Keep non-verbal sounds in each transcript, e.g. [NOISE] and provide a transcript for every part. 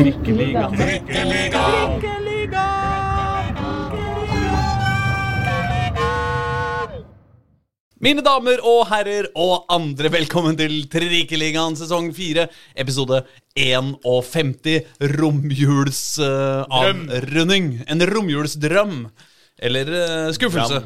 Trikkeliga. Mine damer og herrer og andre, velkommen til Trikkeligaen sesong 4, episode 51. Romjulsavrunding. en romjulsdrøm. Eller uh, skuffelse.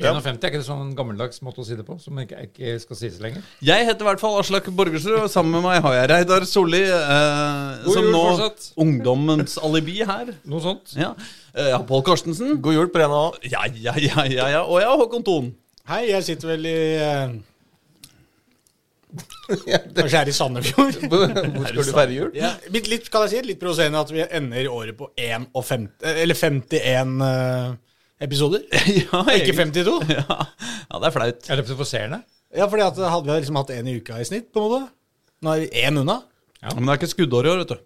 51 er ikke det sånn gammeldags måte å si det på, som ikke, ikke skal sies lenger? Jeg heter i hvert fall Aslak Borgersrud, og sammen med meg har jeg Reidar Solli. Eh, som jul nå fortsatt. ungdommens alibi her. [LAUGHS] Noe sånt? Ja. Eh, Jeg har Pål Karstensen. God jul på Rena òg. Ja, ja, ja, ja, ja. Og jeg har Håkon Thon. Hei, jeg sitter vel i eh, [LAUGHS] Kanskje her i Sandefjord. [LAUGHS] Hvor skal du feire jul? Ja, litt, litt, kan jeg si, litt provoserende at vi ender året på 51, eller 51 eh, episoder. [LAUGHS] ja, ikke 52. [LAUGHS] Ja. ja, det er flaut. Er det provoserende? Ja, at hadde vi liksom hatt én i uka i snitt, på en måte. Nå er vi én unna. Men det er ikke skuddår i år, vet du.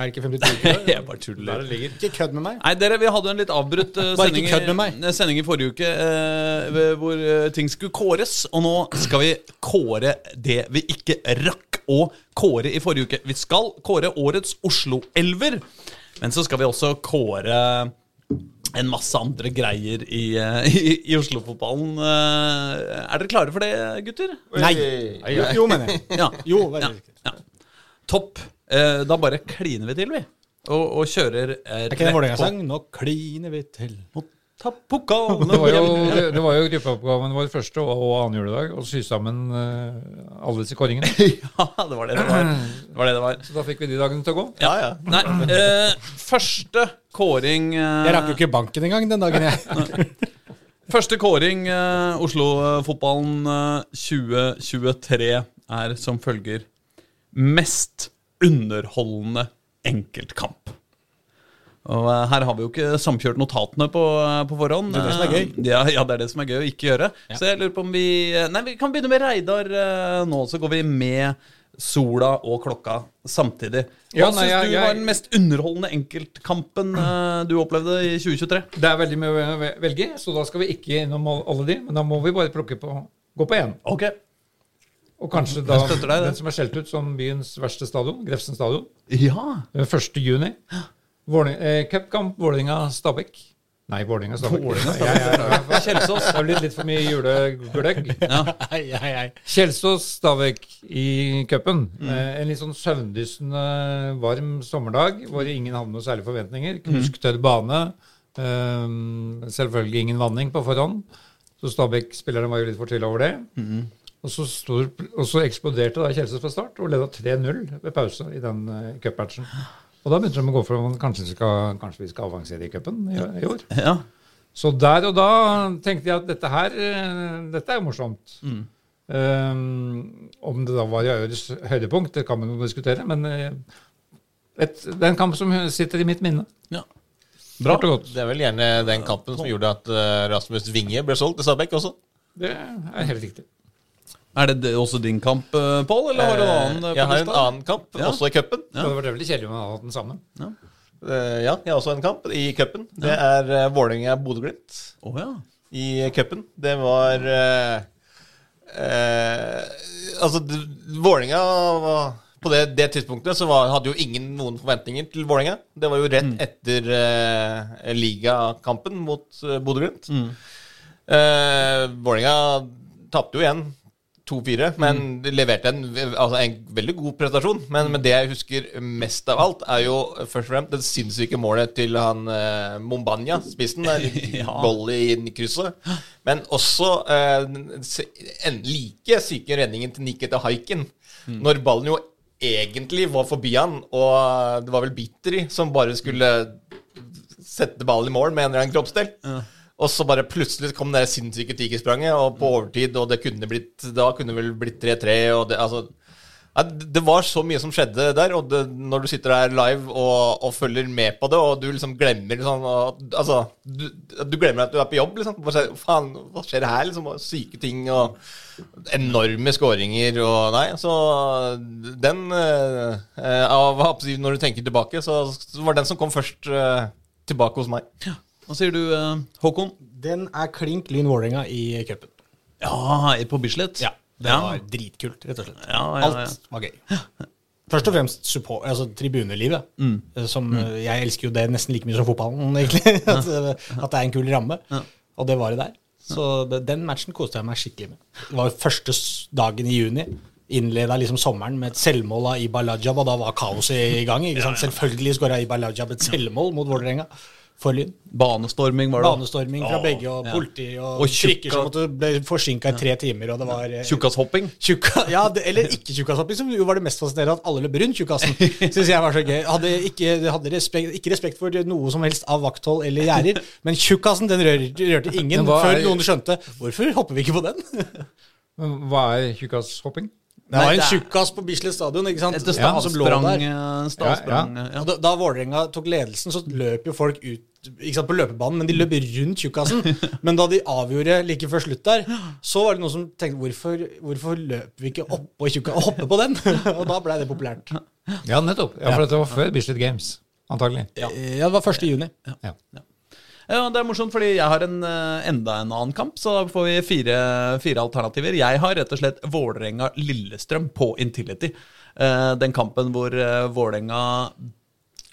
Er det ikke 52 uker? [LAUGHS] Jeg bare Der tuller. det ligger. Ikke kødd med meg. Nei, dere, vi hadde en litt avbrutt eh, sending, i- sending i forrige uke eh, hvor eh, ting skulle kåres. Og nå skal vi kåre det vi ikke rakk å kåre i forrige uke. Vi skal kåre årets Oslo-elver, men så skal vi også kåre en masse andre greier i, eh, [LAUGHS] i, i Oslo-fotballen. Eh, Er dere klare for det, gutter? Nei. Nei, Jo, jo mener jeg. [LAUGHS] Ja. Jo, vær Ja, ja. Topp. Eh, da bare kliner vi til, vi. Og, og kjører eh, Er ikke det en Vålerenga-sang? Nå kliner vi til. Ta pokalen Det var jo, det, det var jo gruppeoppgaven vår første og, og annen juledag å sy sammen uh, alle disse kåringene. [LAUGHS] Ja, det var det det var. Det var det det var. Så da fikk vi de dagene til å gå. Ja, ja. Nei, uh, første kåring uh, Jeg rakk jo ikke banken engang den dagen, jeg. Første kåring Oslo-fotballen eh, 2023 er som følger Mest underholdende enkeltkamp. Og eh, Her har vi jo ikke samkjørt notatene på, eh, på forhånd. Det er det som er gøy. Eh, Ja, ja, det er det som er gøy å ikke gjøre. Så jeg lurer på om vi Nei, vi kan begynne med Reidar nå. Så går vi med sola og klokka samtidig. Hva Ja, syns du jeg- var den mest underholdende enkeltkampen du opplevde i 2023? Det er veldig mye å velge, så da skal vi ikke innom alle de. Men da må vi bare plukke på gå på én. Ok. Og kanskje da deg den som er skjelt ut som byens verste stadion, Grefsen stadion. Ja. Den 1. juni. Eh, Cupkamp Vålerenga-Stabæk. Nei, Vålerenga-Stabæk. Kjelsås. Det har blitt litt for mye julegløgg. Kjelsås-Stabæk i cupen. Eh, En litt sånn søvndyssende varm sommerdag hvor ingen hadde noe særlige forventninger. Knusktørr bane. Eh, selvfølgelig ingen vanning på forhånd. Så Stabæk-spillerne var jo litt fortvila over det. Og, så stod, og så eksploderte da Kjelsås fra start og leda 3-0 ved pause i den uh, cupmatchen. Og da begynte de å gå for om kanskje vi skal, kanskje vi skal avansere i cupen i, i år. ja. Så der og da tenkte jeg at dette her eh, dette er jo morsomt. Um, om det da var i årets høydepunkt, det kan man jo diskutere, men eh, et, det er en kamp som sitter i mitt minne. ja. Bra. Godt. Det er vel gjerne den kampen som gjorde at Rasmus Winge ble solgt til Stabæk også. Det er helt riktig. Er det også din kamp, eh, Pål, eller har du en annen? eh, jeg har en annen kamp, Ja. også i cupen. Det hadde vært veldig kjedelig om man hadde hatt den sammen. Uh, ja, jeg har også en kamp i cupen. Det er uh, Vålerenga-Bodø-Glimt oh, ja. i cupen. Det var uh, uh, Altså, Vålerenga På det, det tidspunktet så var, hadde jo ingen noen forventninger til Vålerenga. Det var jo rett etter uh, ligakampen mot uh, Bodø-Glimt. Eh, Vålerenga tapte jo igjen 2-4, men mm. leverte en, altså en veldig god prestasjon. Men, men det jeg husker mest av alt, er jo først og fremst det sinnssyke målet til han eh, Mombanya, spissen. [LAUGHS] der, Ja. inn i krysset. Men også eh, en like syke redningen til Nikita Haiken. Når ballen jo egentlig var forbi han, og det var vel Bitteri som bare skulle sette ballen i mål med en eller annen kroppsdel. Og så bare plutselig kom det sinnssyke tigerspranget, og på overtid, og det kunne blitt Da kunne det vel blitt 3-3, og det altså Det var så mye som skjedde der, og det, når du sitter der live og, og følger med på det, og du liksom glemmer liksom og, Altså, du, du glemmer at du er på jobb, liksom. Faen, hva skjer her? Liksom, og syke ting og enorme skåringer og Nei, så den eh, av, Når du tenker tilbake, så, så var den som kom først eh, tilbake hos meg. Hva sier du, eh, Håkon? Den er klink Lyn Vålerenga i cupen. Ja, på Bislett? Ja. Det Ja. var dritkult, rett og slett. Ja, ja. Alt var gøy. Først og fremst support, altså tribunelivet. Mm. eh, Som, mm. Jeg elsker jo det nesten like mye som fotballen, [LAUGHS] egentlig. at, eh, at det er en kul ramme. Og det var det der. Så det, den matchen koste jeg meg skikkelig med. Det var jo første dagen i juni. Innleda liksom sommeren med et selvmål av Ibar Lajab, og da var kaoset i gang. Selvfølgelig skåra Ibar Lajab et selvmål mot Vålerenga for Lyn. Banestorming var det. Banestorming fra begge, og Ja. politi og, Og trikker som måtte ble forsinka i tre timer, og det var eh, Tjukkashopping. Tjukka, [LAUGHS] ja, det, eller ikke tjukkashopping, som jo var det mest fascinerende, at alle løp rundt tjukkasen. Syns jeg var så gøy. Hadde ikke, hadde respekt, ikke respekt for noe som helst av vakthold eller gjerder, [LAUGHS] men tjukkasen den rørte, rørte ingen hva før er- noen skjønte hvorfor hopper vi ikke på den? [LAUGHS] Hva er tjukkashopping? Det var en tjukkas på Bislett stadion, ikke sant? Etter Ja, som lå stavsprang. der. eh, stavsprang ja, ja. da, da Vålerenga tok ledelsen, så løp jo folk ut ikke sant, på løpebanen, men de løp rundt tjukkasen. [LAUGHS] Men da de avgjorde like før slutt der, [GASPS] så var det noen som tenkte hvorfor, hvorfor løper vi ikke oppå tjukka og hopper på den? [LAUGHS] Og da blei det populært. Ja, nettopp. Ja, For dette var før Bislett Games, antagelig. Ja, det var 1. juni. Ja. Ja, Det er morsomt, fordi jeg har en, eh, enda en annen kamp, så da får vi fire, fire alternativer. Jeg har rett og slett Vålerenga-Lillestrøm på Intility. Eh, Den kampen hvor eh, Vålerenga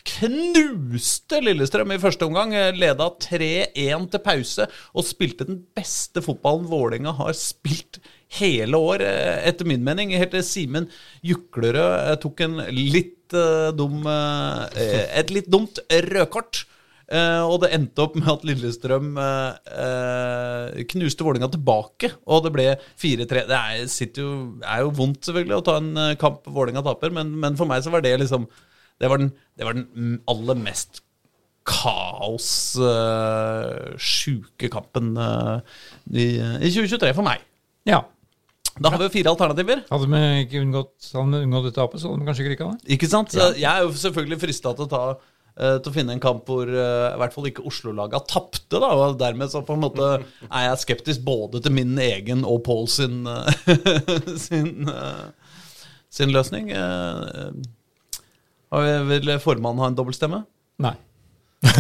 knuste Lillestrøm i første omgang. Leda 3-1 til pause og spilte den beste fotballen Vålerenga har spilt hele år, etter min mening. Helt til Simen Juklerød tok en litt dum Et litt dumt rødkort. Eh, og det endte opp med at Lillestrøm eh, eh, knuste Vålinga tilbake, og det ble 4-3. Det er, jo, er jo vondt selvfølgelig å ta en kamp Vålinga taper, men, men for meg så var det liksom Det var den, det var den aller mest kaos uh, sjuke kampen i, i 2023 for meg. ja. Da har vi jo fire alternativer. Hadde vi ikke unngått, hadde vi unngått det tapet, så hadde vi kanskje ikke rykka ned. Ikke sant? Ja. Jeg er jo selvfølgelig frista til å ta til å finne en kamp hvor eh, i hvert fall ikke Oslo-laga tapte. da, og Dermed så på en måte er jeg skeptisk både til min egen og Paul sin, eh, [LAUGHS] sin, eh, sin løsning. Eh, har Vil formannen ha en dobbeltstemme? Nei. [LAUGHS]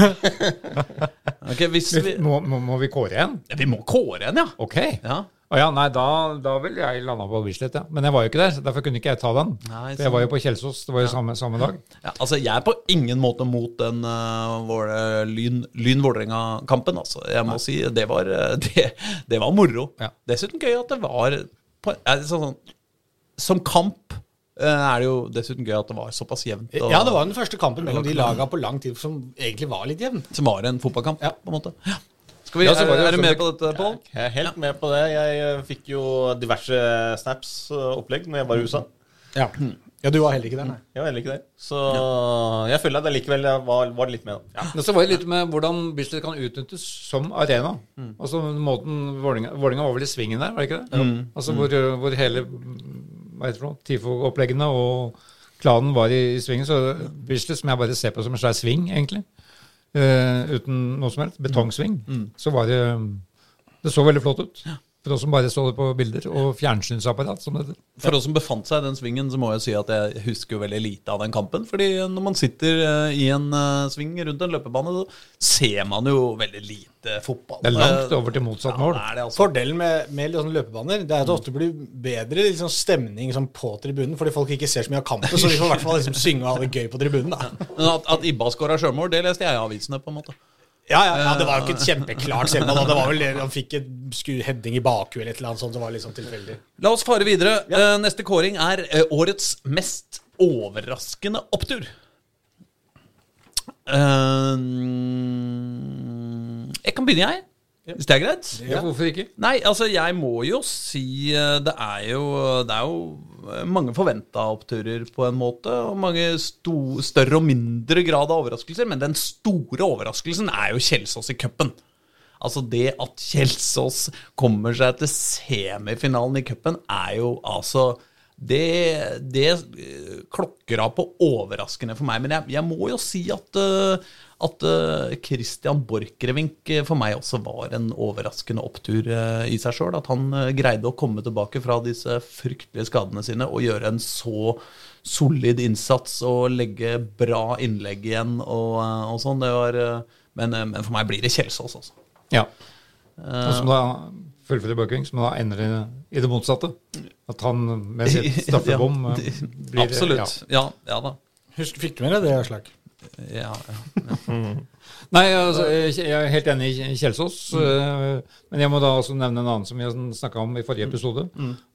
Ok, hvis Vi, vi, må, må, må vi kåre en? ja, vi må kåre en, ja. Ok. ja. Å ja, nei, da, da ville jeg landa på Bislett, ja. Men jeg var jo ikke der, så derfor kunne ikke jeg ta den. Nei, For jeg var jo på Kjelsås, det var jo samme, samme dag. Ja, altså Jeg er på ingen måte mot den uh, Våle- Lyn- Lyn-Vålerenga-kampen. altså. Jeg må si, det var, eh, [LAUGHS] det, det var moro. Ja. Dessuten gøy at det var på, sånn, sånn, Som kamp er det jo dessuten gøy at det var såpass jevnt. og- Ja, det var den første kampen mellom de laga på lang tid som egentlig var litt jevn. Som var en fotballkamp, Ja. på en måte. Ja. Skal vi, Ja, er, er du med på dette, Pål? Jeg er helt med på det. Jeg eh, fikk jo diverse snaps-opplegg når jeg var i USA. Ja, ja du var heller ikke der, nei. Jeg var heller ikke der. Så jeg føler at jeg likevel var, var litt med. da. Men så var det litt med hvordan Bislett kan utnyttes som arena. Altså måten Vålinga, var vel i svingen der, var det ikke det? Altså hvor, hvor hele hva heter det TIFO-oppleggene og klanen var i, i svingen. Så Bislett, som jeg bare ser på som en svær sving, egentlig, eh, uten noe som helst, betongsving, så var det Det så veldig flott ut. For oss som bare så det på bilder, og fjernsynsapparat, som det heter. For oss som befant seg i den svingen, så må jeg si at jeg husker jo veldig lite av den kampen. fordi når man sitter eh, i en eh, sving rundt en løpebane, så ser man jo veldig lite fotball. Det er langt over til motsatt ja, mål. altså. Fordelen med, med liksom løpebaner det er at det ofte blir bedre liksom, stemning liksom, på tribunen, fordi folk ikke ser så mye av kampen. Så de får i hvert fall liksom, synge og ha det gøy på tribunen. Da. Men at, at Ibba skåra sjølmål, det leste jeg i avisene. på en måte Ja, ja, ja, Det var jo ikke et kjempeklart selvmål. da. Det var vel Han fikk et sku- heading i bakhuet eller et eller annet sånt. Det var sånn tilfeldig. La oss fare videre. Ja. neste kåring er eh, årets mest overraskende opptur. Eh, jeg kan begynne, jeg. Hvis det er greit? Ja, hvorfor ikke? Nei, altså jeg må jo si eh, Det er jo, det er jo eh, mange forventa oppturer på en måte. Og mange større og mindre grad av overraskelser. Men den store overraskelsen er jo Kjelsås i cupen. Altså det at Kjelsås kommer seg til semifinalen i cupen, er jo altså det, det eh, klokker av på overraskende for meg. Men jeg, jeg må jo si at, eh, at eh, Christian Borchgrevink for meg også var en overraskende opptur i seg sjøl. At han greide å komme tilbake fra disse fryktelige skadene sine og gjøre en så solid innsats og legge bra innlegg igjen og, og sånn. Det var, men, men for meg blir det Kjelsås, altså. Ja. Og som da fullføre Buckings, men da ender det i det motsatte. At han med sitt [LAUGHS] straffebom Ja, eh, blir Absolutt. Ja, ja da. Husk, fikk du med deg det, Aslak? Ja, ja. Nei, altså, jeg jeg er helt enig i Kjelsås. Mm. Men jeg må da også nevne en annen som vi snakka om i forrige episode.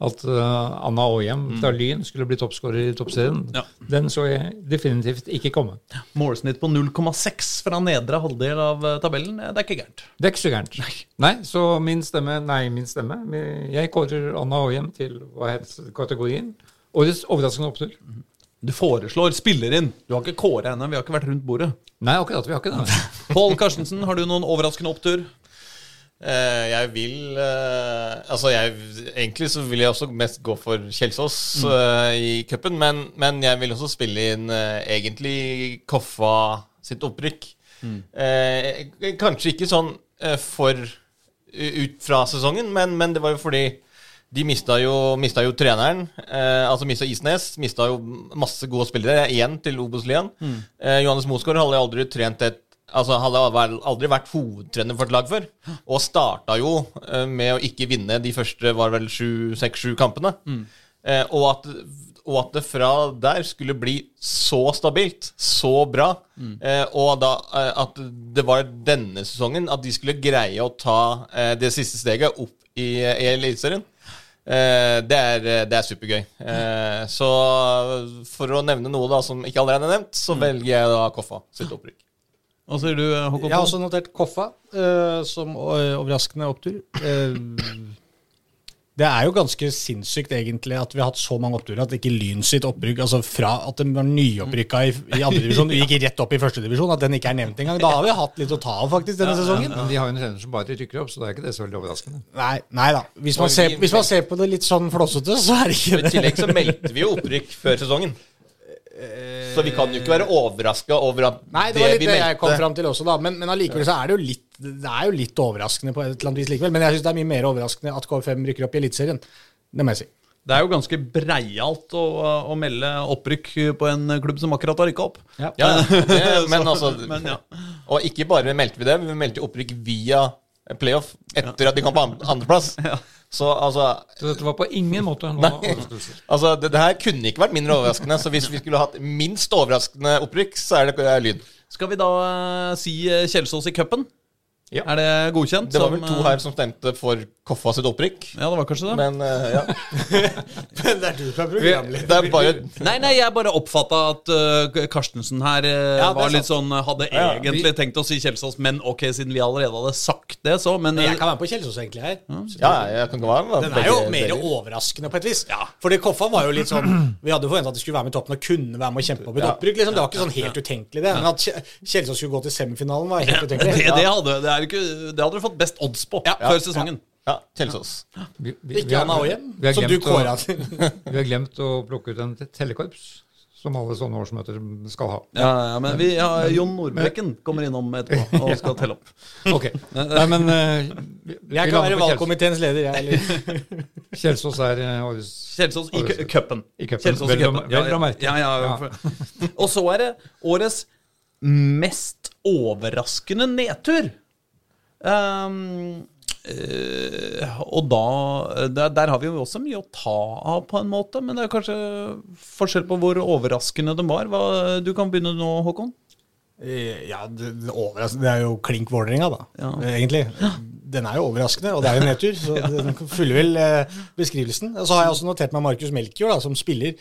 At eh, Anna Aahjem fra Lyn skulle bli toppskårer i toppserien. Ja. Den så jeg definitivt ikke komme. Målsnitt på 0,6 fra nedre halvdel av eh, tabellen. eh, Det er ikke gærent. Det er ikke så gærent. Nei. så min stemme Nei, min stemme. Jeg kårer Anna Aahjem til hva het kategorien? Årets overraskende opptur. Du foreslår spiller inn. Du har ikke kåra ennå. Vi har ikke vært rundt bordet. Nei, akkurat. Vi har ikke det. [LAUGHS] Pål Karstensen, har du noen overraskende opptur? Uh, jeg vil uh, Altså, jeg, egentlig så vil jeg også mest gå for Kjelsås eh, i cupen, men, men jeg vil også spille inn egentlig Koffa sitt opprykk. Eh, kanskje ikke sånn for ut fra sesongen, men, men det var jo fordi de mista jo, mista jo treneren. Eh, altså mista Isnes. Mista jo masse gode spillere igjen til Obos-ligaen. Eh, Johannes Mosgaard hadde aldri trent et Altså hadde aldri vært hovedtrener for et lag før. Og starta jo eh, med å ikke vinne de første var vel sju, seks-sju kampene. Eh, og, at, og at det fra der skulle bli så stabilt, så bra, eh, og da eh, at det var denne sesongen at de skulle greie å ta det siste steget opp i, i Eliteserien. Eh, det, er, det er supergøy. Eh, så for å nevne noe da som ikke allerede er nevnt, så velger jeg da Koffa sitt opprykk. Hva sier du, Håkon? Jeg har også notert Koffa eh, som eh, overraskende opptur. Det er jo ganske sinnssykt egentlig at vi har hatt så mange oppturer at ikke Lyn sitt opprykk, altså fra at de var nyopprykka i, i andredivisjon, [LAUGHS] gikk rett opp i førstedivisjon, at den ikke er nevnt engang. Da har vi hatt litt å ta av faktisk denne sesongen. Men de har jo en trener som bare rykker opp, så da er ikke det så veldig overraskende. Nei, nei da. Hvis man, ser, hvis man ser på det litt sånn flåsete, så er det ikke det. I tillegg så meldte vi jo opprykk før sesongen. Så vi kan jo ikke være overraska over at Nei, det var litt vi det jeg kom meldte fram til også, da. Men, men allikevel så er det jo litt Det er jo litt overraskende på et eller annet vis likevel. Men jeg syns det er mye mer overraskende at KFM rykker opp i Eliteserien. Det må jeg si. Det er jo ganske breialt å, å melde opprykk på en klubb som akkurat har rykka opp. Ja, [LAUGHS] det, men altså [LAUGHS] Men ja. [LAUGHS] Og ikke bare meldte vi det, vi meldte opprykk via playoff etter at de kom på an- andreplass. Så altså Så dette var på ingen måte noe overraskelse. Altså, det, det her kunne ikke vært mindre overraskende. Så hvis vi skulle hatt minst overraskende opprykk, så er det det er lyd. Skal vi da eh, si eh, Kjelsås i cupen? Ja. Er det godkjent? Det var som, vel to eh, her som stemte for Koffa sitt opprykk. Ja, det var kanskje det. Men uh, ja. [LAUGHS] det er du som er Det er bare Nei, nei, jeg bare oppfatta at uh, Karstensen her uh, Ja, var litt sånn Hadde Ja, egentlig tenkt å si Kjelsås, men ok, siden vi allerede hadde sagt det, så Men Jeg kan være med på Kjelsås egentlig her. Ja, jeg kan ikke være Den er jo mer overraskende på et vis. Fordi Koffa var jo litt sånn Vi hadde forventa at de skulle være med i toppen og kunne være med og kjempe opp et Ja. opprykk. Liksom. Det var ikke sånn helt utenkelig, det. Men at Kje- Kjelsås skulle gå til semifinalen, var helt det, utenkelig. det, hadde, det, er ikke, det hadde du fått best odds på før sesongen. Ja, Kjelsås. Vi, Ikke har- Anna Aahjem, som du kåra til. [LAUGHS] Vi har glemt å plukke ut en tellekorps, som alle sånne årsmøter skal ha. Ja, ja, men vi, ja, Jon Nordbekken kommer innom etterpå [LAUGHS] og skal telle opp. Ok. [LAUGHS] Nei, men uh, vi, Jeg kan være valgkomiteens leder, jeg. Kjelsås er eh, årets Kjelsås i cu- cupen. Kjelsås i cupen. vel å merke. Ja, ja, ja. Og så er det årets mest overraskende nedtur. Um, Uh, og da der, der har vi jo også mye å ta av, på en måte. Men det er kanskje forskjell på hvor overraskende de var. Hva, du kan begynne nå, Håkon. Eh, Ja, det, det, det er jo klink Vålerenga, da. Ja. eh, Egentlig. Den er jo overraskende, og det er jo en nedtur. Så [LAUGHS] den fyller vel eh, beskrivelsen. Og så har jeg også notert meg Markus Melkjord, da, som spiller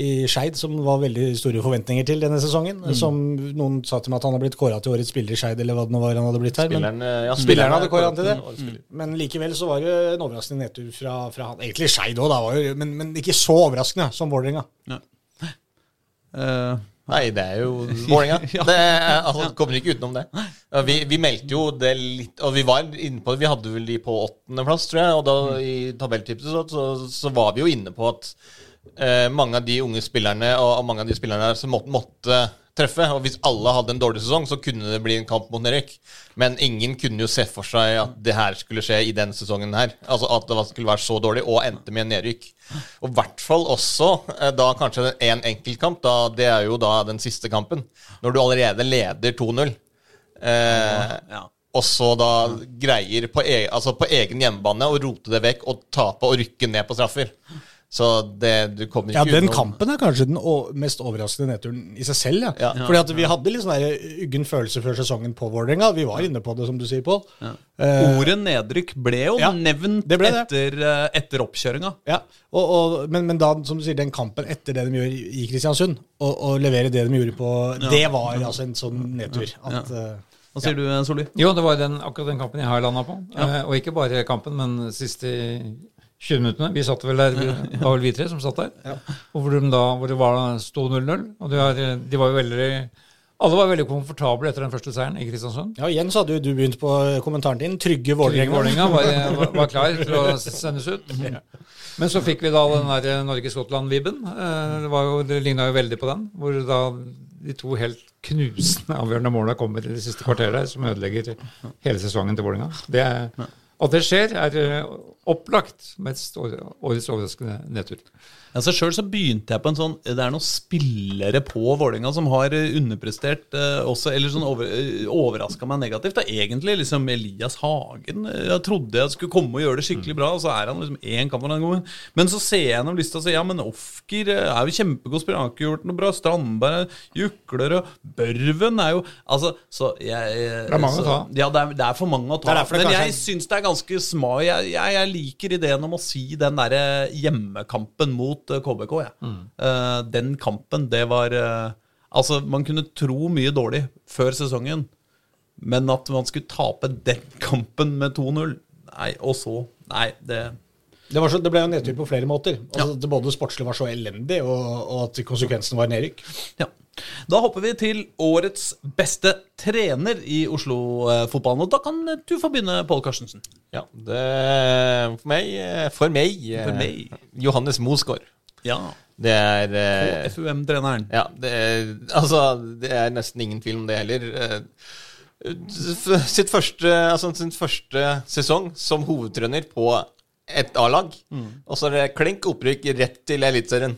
i Skeid, som var veldig store forventninger til denne sesongen. Som noen sa til meg at han har blitt kåra til årets spiller i Skeid, eller hva det nå var han hadde blitt her. Men Spilleren, eh, ja, spilleren hadde kåret han til det. Årets. Men likevel så var det en overraskende nedtur fra, fra han. Egentlig Skeid òg, men, men ikke så overraskende som Vålerenga. Eh, Nei, det er jo [LAUGHS] Vålerenga. Det er- altså, kommer ikke utenom det. Vi, vi meldte jo det litt Og vi var inne på det. Vi hadde vel de på åttendeplass, tror jeg. Og da i tabelltipset så, så, så var vi jo inne på at eh, mange av de unge spillerne og, og mange av de spillerne som måtte, måtte treffe. Og hvis alle hadde en dårlig sesong, så kunne det bli en kamp mot nedrykk. Men ingen kunne jo se for seg at det her skulle skje i den sesongen her. Altså at det skulle være så dårlig, og endte med en nedrykk. Og i hvert fall også eh, da kanskje en enkeltkamp. Da, det er jo da den siste kampen. Når du allerede leder 2-0. Eh, ja. og så da greier på, e altså på egen hjemmebane å rote det vekk og tape og rykke ned på straffer. Så det, du kommer Ja, den utenom- kampen er kanskje den mest overraskende nedturen i seg selv. Ja. Ja. Fordi at vi hadde litt sånn der uggen følelse før sesongen på Vålerenga. Vi var inne på det, som du sier, Pål. Eh, Ordet nedrykk ble jo Ja, nevnt det ble etter, eh, etter oppkjøringa. ja. og, og, men, men da, som du sier, den kampen etter det de gjør i Kristiansund, og, og levere det de gjorde på Det var altså en sånn nedtur. At, Uh, Hva sier du, Solli? Jo, det var den, akkurat den kampen jeg har landa på. Eh, og ikke bare kampen, men siste 20 minuttene. Vi satt vel der, [LAUGHS] det var vel vi tre som satt der. Og hvor, de da, hvor det var, sto 0-0. Og de, var, de var jo veldig Alle var veldig komfortable etter den første seieren i Kristiansund. ja, igjen så hadde jo du begynt på kommentaren din. Trygge Vålerenga Vålerenga. var, [LAUGHS] var, var klar til å sendes ut. Men så fikk vi da den der Norge-Skottland-vibben. Eh, Det, var jo- det ligna jo veldig på den. Hvor da de to helt knusende avgjørende måla kommer i det siste kvarteret, som ødelegger hele sesongen til Vålerenga. Det er- At det skjer, er eh, opplagt mest årets overraskende nedtur. Altså Sjøl så begynte jeg på en sånn Det er noen spillere på Vålerenga som har eh, underprestert eh, også, eller sånn over, uh, overraska meg negativt. Da. Egentlig liksom Elias Hagen. eh, Jeg trodde jeg skulle komme og gjøre det skikkelig bra, og så er han liksom én kamp den gangen. Men så ser jeg gjennom lista og sier ja, men Ofker eh, er jo kjempegod spiller, han har ikke gjort noe bra. Strandberg er jukler, og Børven er jo Altså, så jeg Det er mange så, å ta. Ja, det er, det er for mange å ta. Men kanskje- jeg syns det er ganske sma jeg, jeg, jeg liker ideen om å si den derre hjemmekampen mot eh, KBK, Mm. Uh, den kampen, det var uh, Altså, man kunne tro mye dårlig før sesongen, men at man skulle tape den [LAUGHS] kampen med 2-0 Nei, og så Nei, det Det, var så, det ble jo nedtur på flere måter. Altså, Det både sportslig var så elendig, og, og at konsekvensen var nedrykk. Ja. Da hopper vi til årets beste trener i Oslo-fotballen. Og da kan du få begynne, Pål Karstensen. Ja, det For meg For meg, For meg. Johannes Mosgaard. Ja. Det er eh, FUM-treneren. Ja, det er, altså, det er nesten ingen tvil om det heller. Eh, Sitt første, altså, sin første sesong som hovedtrener på et A-lag. Og så er det klink opprykk rett til Eliteserien.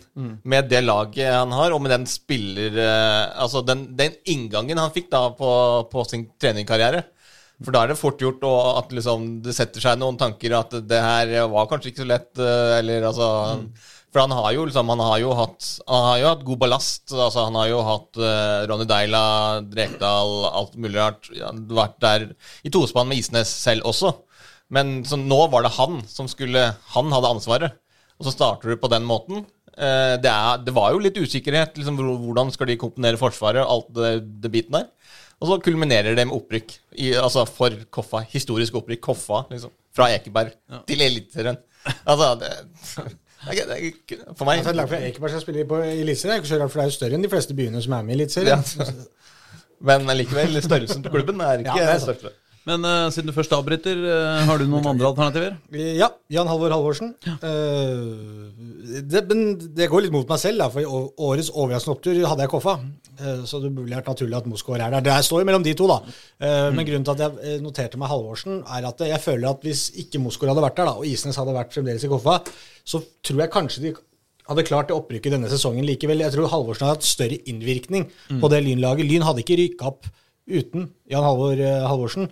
Med det laget han har, og med den spiller... eh, Altså den, den inngangen han fikk da på, på sin treningskarriere For da er det fort gjort og at liksom, det setter seg noen tanker at det her var kanskje ikke så lett, eh, eller altså For han har jo liksom Han har jo hatt, han har jo hatt god ballast. Altså, han har jo hatt uh, Ronny Deila, Drekdal, alt mulig rart. har vært der i tospann med Isnes selv også. Men så nå var det han som skulle Han hadde ansvaret. Og så starter du på den måten. Uh, det, er, det var jo litt usikkerhet. Liksom, hvordan skal de komponere Forsvaret? Alt det, det biten der. Og så kulminerer det med opprykk. I, altså for Koffa. Historisk opprykk. Koffa, liksom. Fra Ekeberg til Eliteserien. Altså, det, [LAUGHS] For meg Altså, lag fra Ekeberg skal spille på Eliteserien, er for det er jo større enn de fleste byene som er med i Eliteserien. [LAUGHS] Men likevel, størrelsen på klubben er ikke Ja, største. Men uh, siden du først avbryter, uh, har du noen andre alternativer? Ja, Jan Halvor Halvorsen. Eh, det, men det går litt mot meg selv, da, for årets overraskende opptur hadde jeg Koffa. Eh, så det burde vært naturlig at Moskva er der. Det står jo mellom de to, da. Eh, Men grunnen til at jeg eh, noterte meg Halvorsen, er at jeg føler at hvis ikke Moskva hadde vært der, da, og Isnes hadde vært fremdeles i Koffa, så tror jeg kanskje de hadde klart det opprykket denne sesongen likevel. Jeg tror Halvorsen hadde hatt større innvirkning på det Lynlaget. Lyn hadde ikke rykka opp uten Jan Halvor Halvorsen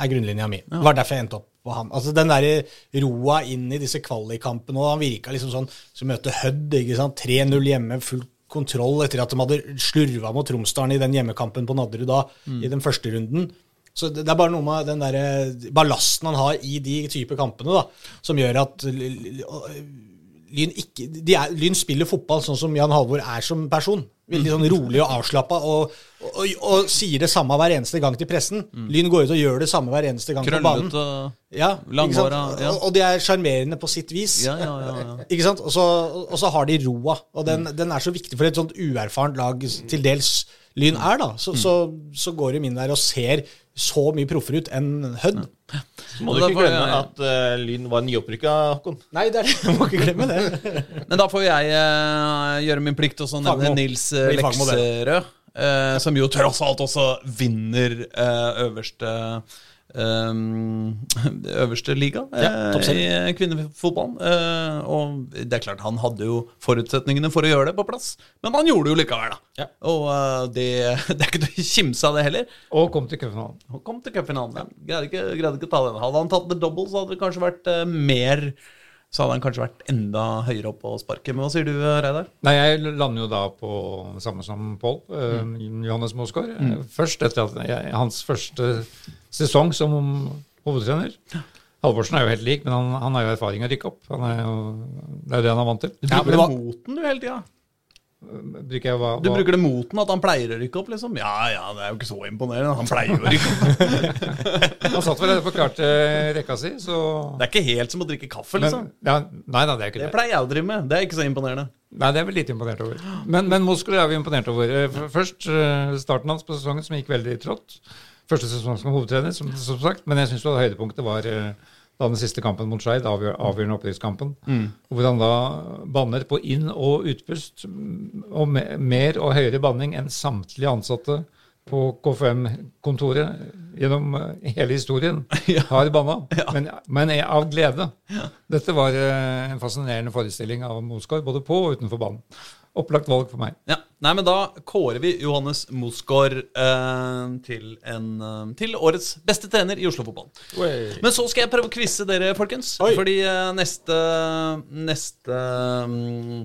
er grunnlinja mi. Det var derfor jeg endte opp på han. Altså Den der roa inn i disse kvalikkampene, han virka liksom sånn som møtte Hødd. 3-0 hjemme, full kontroll etter at de hadde slurva mot Tromsdalen i den hjemmekampen på Nadderud da, i den første runden. Så det er bare noe med den der ballasten han har i de type kampene, da, som gjør at Lyn, ikke, de er, Lyn spiller fotball sånn som Jan Halvor er som person. Veldig sånn rolig og avslappa, og, og, og, og sier det samme hver eneste gang til pressen. Lyn går ut og gjør det samme hver eneste gang på banen. Krøllete Ja? Langhåra, ja. Og, de er sjarmerende på sitt vis. Ja, ja, ja, ja. [LAUGHS] Ikke sant? Og så, har de roa, og den, den er så viktig for et sånt uerfarent lag til dels Lyn er, da. Så, så, så går de inn der og ser så mye proffere ut enn Hødd. Så må du ikke glemme jeg- at uh, Lyn var nyopprykka, Håkon. Nei, det er, jeg må ikke glemme det. [LAUGHS] Men da får jeg uh, gjøre min plikt og så nevne Nils det. Lekserød. som jo tross alt også vinner øverste ehm, [LAUGHS] øverste liga Ja, eh, i kvinnefotballen. Uh, og det er klart, han hadde jo forutsetningene for å gjøre det på plass, men han gjorde det jo likevel, da. Ja. Og uh, det, [LAUGHS] det er ikke til å kimse av det heller. Og kom til cupfinalen. Og kom til cupfinalen. ja. Greide ikke, greide ikke å ta den. Hadde han tatt the double, så hadde det kanskje vært uh, mer Så hadde han kanskje vært enda høyere opp på sparket. Men hva sier du, Reidar? Nei, jeg lander jo da på samme som Pål. eh, Johannes Mosgaard. Mm. Først etter at jeg, hans første sesong som hovedtrener. Halvorsen er jo helt lik, men han, han har jo erfaring å rykke opp. Han er jo, det er jo det han er vant til. Du Ja, bruker men moten du, hele tida. Bruker jeg hva, Du bruker det mot den, at han pleier å rykke opp, liksom? Ja ja, det er jo ikke så imponerende. Han pleier å rykke opp. [LAUGHS] Han satt vel og forklarte rekka si, så Det er ikke helt som å drikke kaffe, men, liksom. ja, Nei nei, det er ikke Det det. pleier jeg å drive med. Det er ikke så imponerende. Nei, det er vi litt imponert over. Men, men Moskva er vi imponert over. Eh, Først eh, starten hans på sesongen, som gikk veldig trått. Første sesong som hovedtrener, som, som sagt. Men jeg syns høydepunktet var eh, da den siste kampen mot Skeid, avgjør, avgjørende opprykkskampen. Hvor han da banner på inn- og utpust, mm, og me, mer og høyere banning enn samtlige ansatte på KFM-kontoret gjennom eh, hele historien [LAUGHS] har banna, men, men er av glede. Dette var eh, en fascinerende forestilling av Mosgaard, både på og utenfor banen. Opplagt valg for meg. Ja, nei, men Da kårer vi Johannes Mosgaard eh, til, en, eh, til årets beste trener i Oslo-fotballen. Men så skal jeg prøve å quize dere, folkens. Oi. Fordi eh, neste, neste um,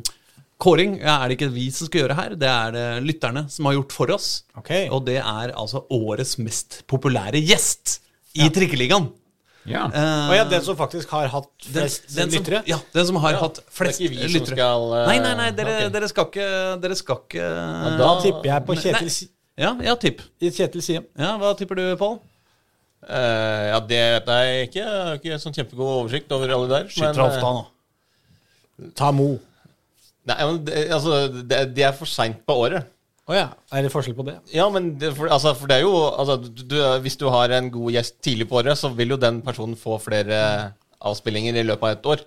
kåring ja, er det ikke vi som skal gjøre her. Det er det lytterne som har gjort for oss. Okay. Og det er altså årets mest populære gjest i Trikkeligaen. Ja. Uh, Og ja, den som faktisk har hatt flest den som, lyttere? ja, den som har hatt flest det er ikke vi som skal, uh, nei, nei, nei, dere, okay. dere skal ikke Dere skal ikke Da tipper jeg på Kjetil, Nei. Ja, ja, tipp. Kjetil Siem. Ja, Hva tipper du, Pål? Eh, ja, det vet jeg ikke. Jeg har ikke sånn kjempegod oversikt over alle der. Skyter men, nå. Ta Mo. Nei, men det, altså, det, det er for seint på året. Å ja. Er det forskjell på det? Ja, men det, for, altså, for det er jo altså, du, du, Hvis du har en god gjest tidlig på året, så vil jo den personen få flere avspillinger i løpet av et år.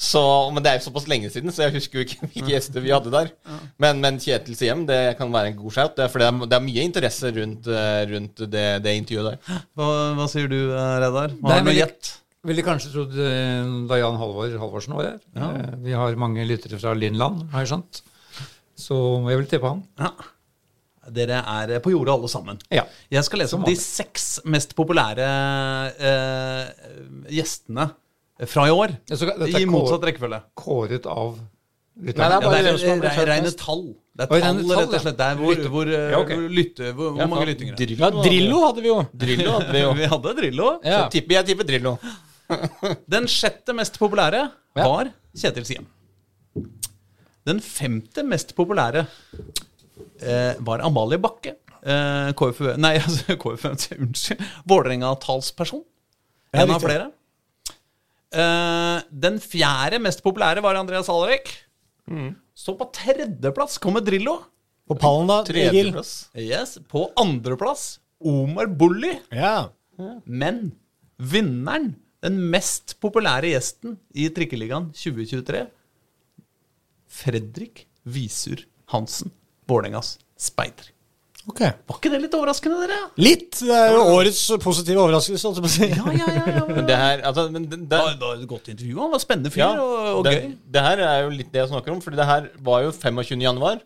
Så, men det er jo såpass lenge siden, så jeg husker jo ikke [LAUGHS] hvilke gjester vi hadde der. Men, men Kjetil hjem det kan være en god shout, det er- for det er, det er mye interesse rundt, eh, rundt det, det intervjuet der. Hva, hva sier du, eh, Reidar? Har du men noe gjett? Ville kanskje trodd eh, da Jan Halvor Halvorsen var her. Ja. Vi har mange lyttere fra Lindland, har jeg skjønt. Så jeg vil tippe han. Ja. Dere er på jordet alle sammen. Ja. Jeg skal lese om de seks mest populære eh, gjestene fra i år. Ja, er I motsatt rekkefølge. Kåret av Nei, det er Ja, bare det hvem er blitt rene tall. Det er tall, tall, rett og slett. Det er hvor, hvor, eh, Ja, okay. hvor, lytte, hvor, hvor mange lyttinger det er. Ja, Drillo hadde vi jo. Drillo hadde vi jo. [LAUGHS] Vi hadde Drillo. Ja. Så tipper, jeg tipper Drillo. Den sjette mest populære var Kjetil Siem. Den femte mest populære eh, var Amalie Bakke. Eh, KFU, nei, [LAUGHS] altså KFU, unnskyld. Vålerenga-talsperson. En av flere. Eh, den fjerde mest populære var Andreas Alrek. Så på tredjeplass kommer Drillo. På pallen, da. Tredjeplass. Yes, På andreplass Omar Bulli. Ja. Men vinneren, den mest populære gjesten i Trikkeligaen 2023, Fredrik Visur Hansen, Vålerengas speider. Okay. Var ikke det litt overraskende, dere? Litt. Det er jo årets positive overraskelse, Altså, si. Ja, ja, ja. ja. Men [LAUGHS] det her altså, men det, Det det, var, et godt intervju. Han var spennende fyr Ja, og, og det, gøy. det her er jo litt det jeg snakker om, Fordi det her var jo 25. januar.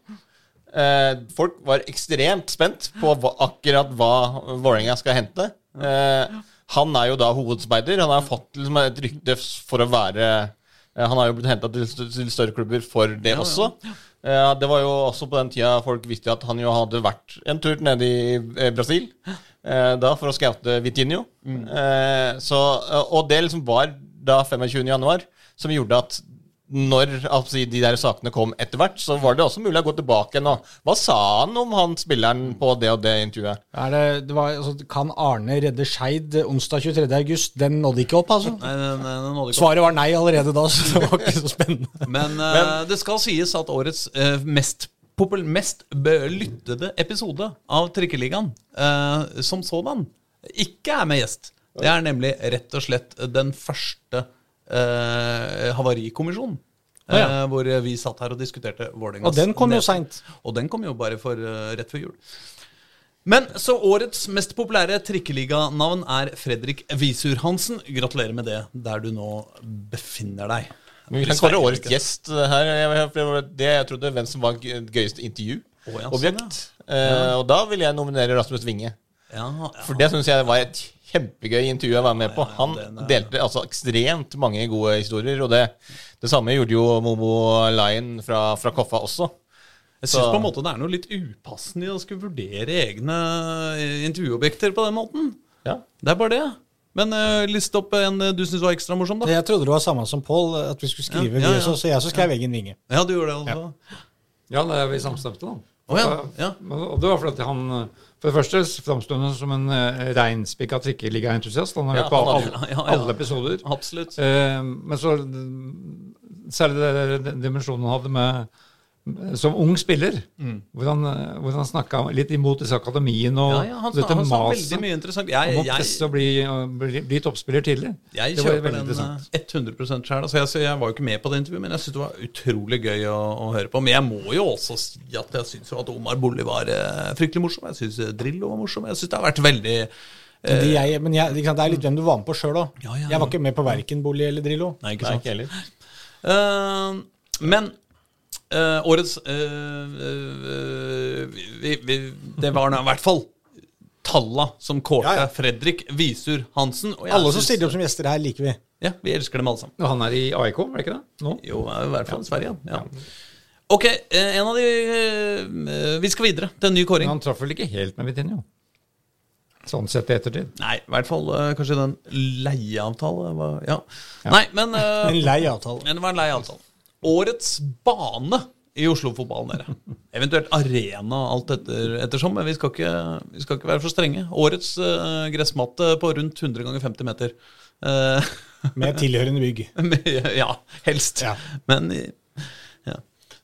Eh, folk var ekstremt spent på hva, akkurat hva Vålerenga skal hente. Eh, han er jo da hovedspeider. Han har fått liksom et rykte for å være Han har jo blitt henta til, større klubber for det også. Eh, det var jo også på den tida folk visste at han jo hadde vært en tur nede i eh, Brasil. Eh, da for å scoute Vitinho. Mm. så, eh, og det liksom var da 25. januar som gjorde at når altså, de der sakene kom etter hvert, så var det også mulig å gå tilbake igjen. Hva sa han om han spilleren på det og det intervjuet? Er det, det var, altså, kan Arne redde Skeid onsdag 23. august? Den nådde ikke opp, altså. Nei, den- den nådde ikke opp. Svaret var nei allerede da, så det var ikke så spennende. Men, eh, det skal sies at årets uh, mest, popul mest lyttede episode av Trikkeligaen uh, som sådan ikke er med gjest. Det er nemlig rett og slett den første eh, havarikommisjonen. Ah, ja. eh, hvor vi satt her og diskuterte Vålerengas Og den kom jo seint. Og den kom jo bare for uh, rett før jul. Men så årets mest populære trikkeliganavn er Fredrik Visur Hansen. Gratulerer med det der du nå befinner deg. Men vi kan kåre årets gjest eh, her. Jeg- Det jeg trodde hvem som var gøy- gøyeste intervju. Oh, ja, sånn, ja. og da vil jeg nominere Rasmus Winge. Ja, ja. For det syns jeg var et kjempegøy intervju å være med på. Ja, ja, Han delte altså ekstremt mange gode historier, og det, det samme gjorde jo Momo Lion fra, fra Koffa også. Jeg syns på en måte det er noe litt upassende i å skulle vurdere egne eh, intervjuobjekter på den måten. Ja. Det er bare det. Men uh, list opp en eh, du syns var ekstra morsom, da. Jeg trodde det var samme som Pål, at vi skulle skrive Ja, ja, ja. så jeg så skrev Eggen vinge. Ja, du gjorde det altså. Ja, det er vi samstemte, da. Å ja, ja. Og det var fordi han eh, For det første framstår han som en uh, reinspikka trikkeligaentusiast. Han har Ja, på alle, ja, ja. alle episoder. Absolutt. Uh, men så Særlig den dimensjonen han hadde med som ung spiller, Mm. hvor han, eh, hvor han snakka litt imot disse akademiene og Ja, ja, han, dette maset om å presse og bli, bli, bli toppspiller tidlig. jeg det var kjøper den eh, 100 sjøl. Altså, jeg, jeg var jo ikke med på det intervjuet, men jeg syns det var utrolig gøy å, å høre på. Men jeg må jo også si at jeg syns at Omar Bolli var eh, fryktelig morsom. Jeg syns Drillo var morsom. Jeg syns det har vært veldig Men, de jeg, men jeg, ikke sant, det er litt hvem du var med på sjøl òg. Ja, ja, Jeg var ikke med på verken Bolli eller Drillo. Nei, ikke Nei, ikke heller. Uh, men eh, årets uh, eh, vi, vi, Det var nå i hvert fall talla som kårte Ja, ja. Fredrik Visur Hansen. og jeg Alle som stiller opp som gjester her, liker vi. Ja, vi elsker dem alle sammen. Og han er i AIK, var det ikke det? Nå? Jo, i hvert fall i Sverige. Ja. Ok, en av de Vi skal videre til en ny Men kåring. han traff vel ikke helt med Vitinho? Sånn sett i ettertid. Nei, i hvert fall kanskje den leieavtale var Ja. Nei, men uh, [LAUGHS] En leieavtale. Men det var en lei avtale. Årets bane i Oslo-fotballen, dere. Eventuelt arena, alt etter, ettersom. Men vi skal, ikke, vi skal ikke være for strenge. Årets uh, gressmatte på rundt 100 ganger 50 meter. Uh, [LAUGHS] Med tilhørende bygg. ja, helst. Ja. Men ja.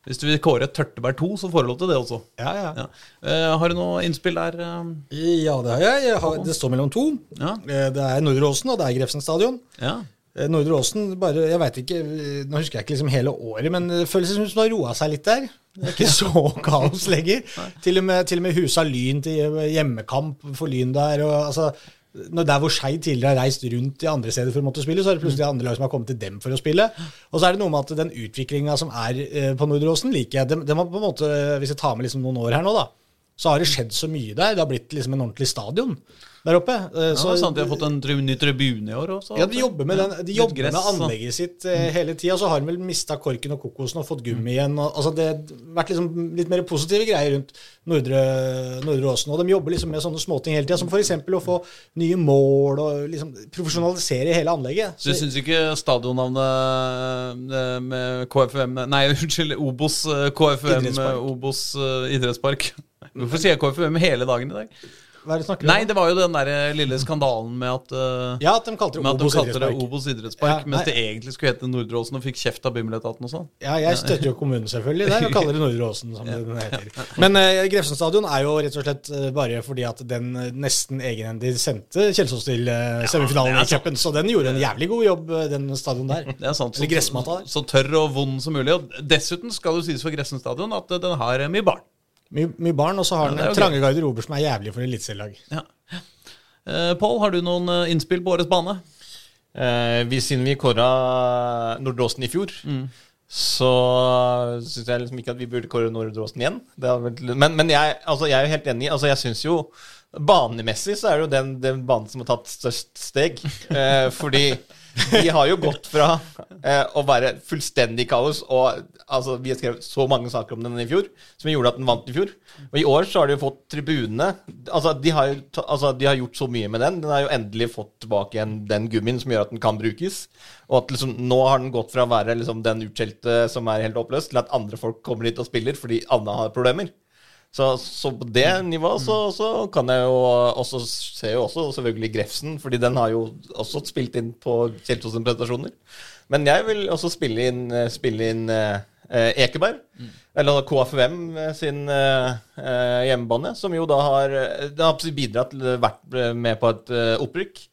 hvis du vil kåre Tørteberg 2, så får du lov til det også. Ja, ja. Ja. Eh, har du noe innspill der? Ja, det har jeg. jeg har, det står mellom to. Ja. Det er Nordre Åsen, og det er Grefsen stadion. ja. Eh, Nordre Åsen, bare, jeg vet ikke, eh, nå husker jeg ikke liksom hele året, men det føles som hun har roa seg litt der. Det er ikke så kaos lenger. Til og med, til og med husa Lyn til hjemmekamp for Lyn der. og altså, når Der hvor Skeid tidligere har reist rundt i andre steder for å måtte spille, så er det plutselig andre lag som har kommet til dem for å spille. Og så er det noe med at den utviklinga som er eh, på Nordre Åsen, liker jeg. Det, den har på en måte, Hvis jeg tar med liksom noen år her nå, da, så har det skjedd så mye der. Det har blitt liksom en ordentlig stadion der oppe. Eh, Ja, så- sant, De har fått en ny tribune i år også. ja, de jobber med, den, de jobber gress, med anlegget sitt eh, hele tida. Så har de vel mista korken og kokosen og fått gummi igjen. Og, altså det har vært liksom litt mer positive greier rundt Nordre, Nordre Åsen. Og de jobber liksom med sånne småting hele tida, som f.eks. å få nye mål og liksom profesjonalisere hele anlegget. Så du syns ikke stadionnavnet eh, med KFUM Nei, [LAUGHS] unnskyld, Obos KFM, KFUM. Obos eh, idrettspark. Hvorfor sier jeg KFUM hele dagen i dag? Hva er det du om? Nei, det var jo den der eh, lille skandalen med at uh, Ja, at de kalte det Obos de idrettspark. Obos idrettspark, Ja, mens det egentlig skulle hete Nordre Åsen, og fikk kjeft av Bymmeletaten og sånn. Ja, jeg støtter jo kommunen selvfølgelig der og kaller det [LAUGHS] Nordre Åsen, som den [LAUGHS] heter. Men uh, Grefsen stadion er jo rett og slett uh, bare fordi at den nesten egenhendig sendte Kjelsås til uh, semifinalen i cupen, så den gjorde en jævlig god jobb, den stadion der. Det er sant. Eller gressmatta der. Så tørr og vond som mulig. Og dessuten skal det sies for Grefsen stadion at den har mye barn. Mye, mye barn, og så har Ja, den det er trange garderober som er jævlig for eliteserielag. Ja. Uh, Pål, har du noen eh, innspill på årets bane? Eh, vi, siden vi kåra Nordre Åsen i fjor, så syns jeg liksom ikke at vi burde kåre Nordre Åsen igjen. Vært, men men jeg, altså, jeg er jo helt enig. Altså, jeg syns jo Banemessig så er det jo den, den banen som har tatt størst steg. [LAUGHS] Eh, fordi de har jo gått fra eh, å være fullstendig kaos og altså, Vi skrevet så mange saker om den i fjor som gjorde at den vant i fjor. Og i år så har de jo fått tribunene altså de, har altså de har gjort så mye med den. Den har jo endelig fått tilbake igjen den gummien som gjør at den kan brukes. Og at liksom, nå har den gått fra å være liksom, den utskjelte som er helt oppløst, til at andre folk kommer dit og spiller fordi Anna har problemer. Så, så på det nivået så, så kan jeg jo også se jo også selvfølgelig Grefsen, fordi den har jo også spilt inn på Kjeltos sine prestasjoner. Men jeg vil også spille inn, eh, spille inn eh, Ekeberg, Ekeberg, eller KFUM sin eh, eh, hjemmebane, som jo da har, eh, har bidratt til vært med på et eh, opprykk.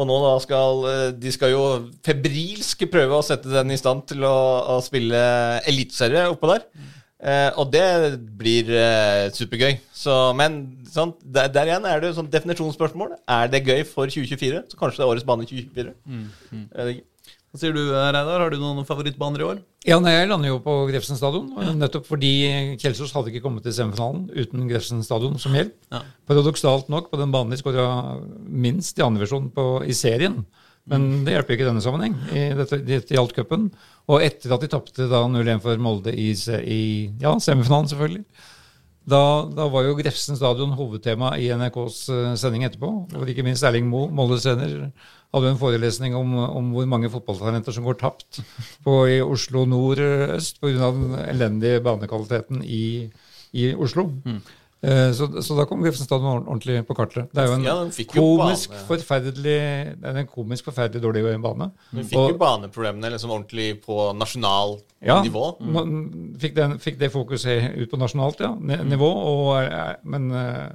Og nå da skal eh, De skal jo febrilsk prøve å sette den i stand til å, å spille eliteserie oppå der. Eh, og det blir eh, supergøy. Så, men sånn, der, der igjen er det sånn definisjonsspørsmål. Er det gøy for 2024? Så kanskje det er årets bane 2024. Mm, mm. Hva sier du, Reidar? Har du noen favorittbaner i år? Ja, nei, Jeg lander jo på Grefsen stadion, nettopp fordi Kjelsås hadde ikke kommet til semifinalen uten Grefsen stadion som hjelp. Ja. Paradoksalt nok, på den banen de skåra minst i andre versjon på, i serien. Men det hjelper ikke i denne sammenheng. I dette, dette gjaldt cupen. Og etter at de tapte da 0-1 for Molde i, i ja, semifinalen, selvfølgelig. Da, da var jo Grefsen stadion hovedtema i NRKs eh, sending etterpå. Og ikke minst Erling Moe, Moldes trener, hadde en forelesning om, om hvor mange fotballtalenter som går tapt på, i Oslo nord-øst pga. den elendige banekvaliteten i, i Oslo. Eh, Så, så da kom Grefsenstadion ordentlig på kartet. Det er jo en Ja, komisk, forferdelig, det er en komisk forferdelig dårlig bane. Hun fikk jo baneproblemene liksom ordentlig på nasjonal Ja, nivå. nå- fikk, den, fikk det fokuset ut på nasjonalt ja, Mm. nivå. Og, er- men, eh,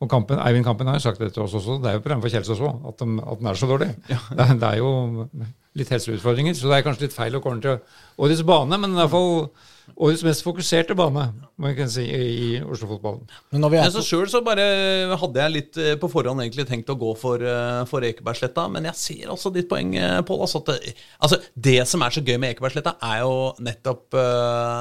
og kampen, Eivind Kampen har jo sagt det til oss også. Det er jo problemet for Kjelsås òg, at, de- at den er så dårlig. Det, er, det er jo litt helseutfordringer, så det er kanskje litt feil å kåre den til årets bane. Men i hvert fall årets mest fokuserte bane, må jeg kunne si, i, i Oslo-fotballen. Men når vi er på, Sjøl så bare hadde jeg litt eh, på forhånd egentlig tenkt å gå for, eh, for Ekebergsletta, men jeg ser også ditt poeng, eh, Pål. Altså, det- altså, det som er så gøy med Ekebergsletta, er jo nettopp,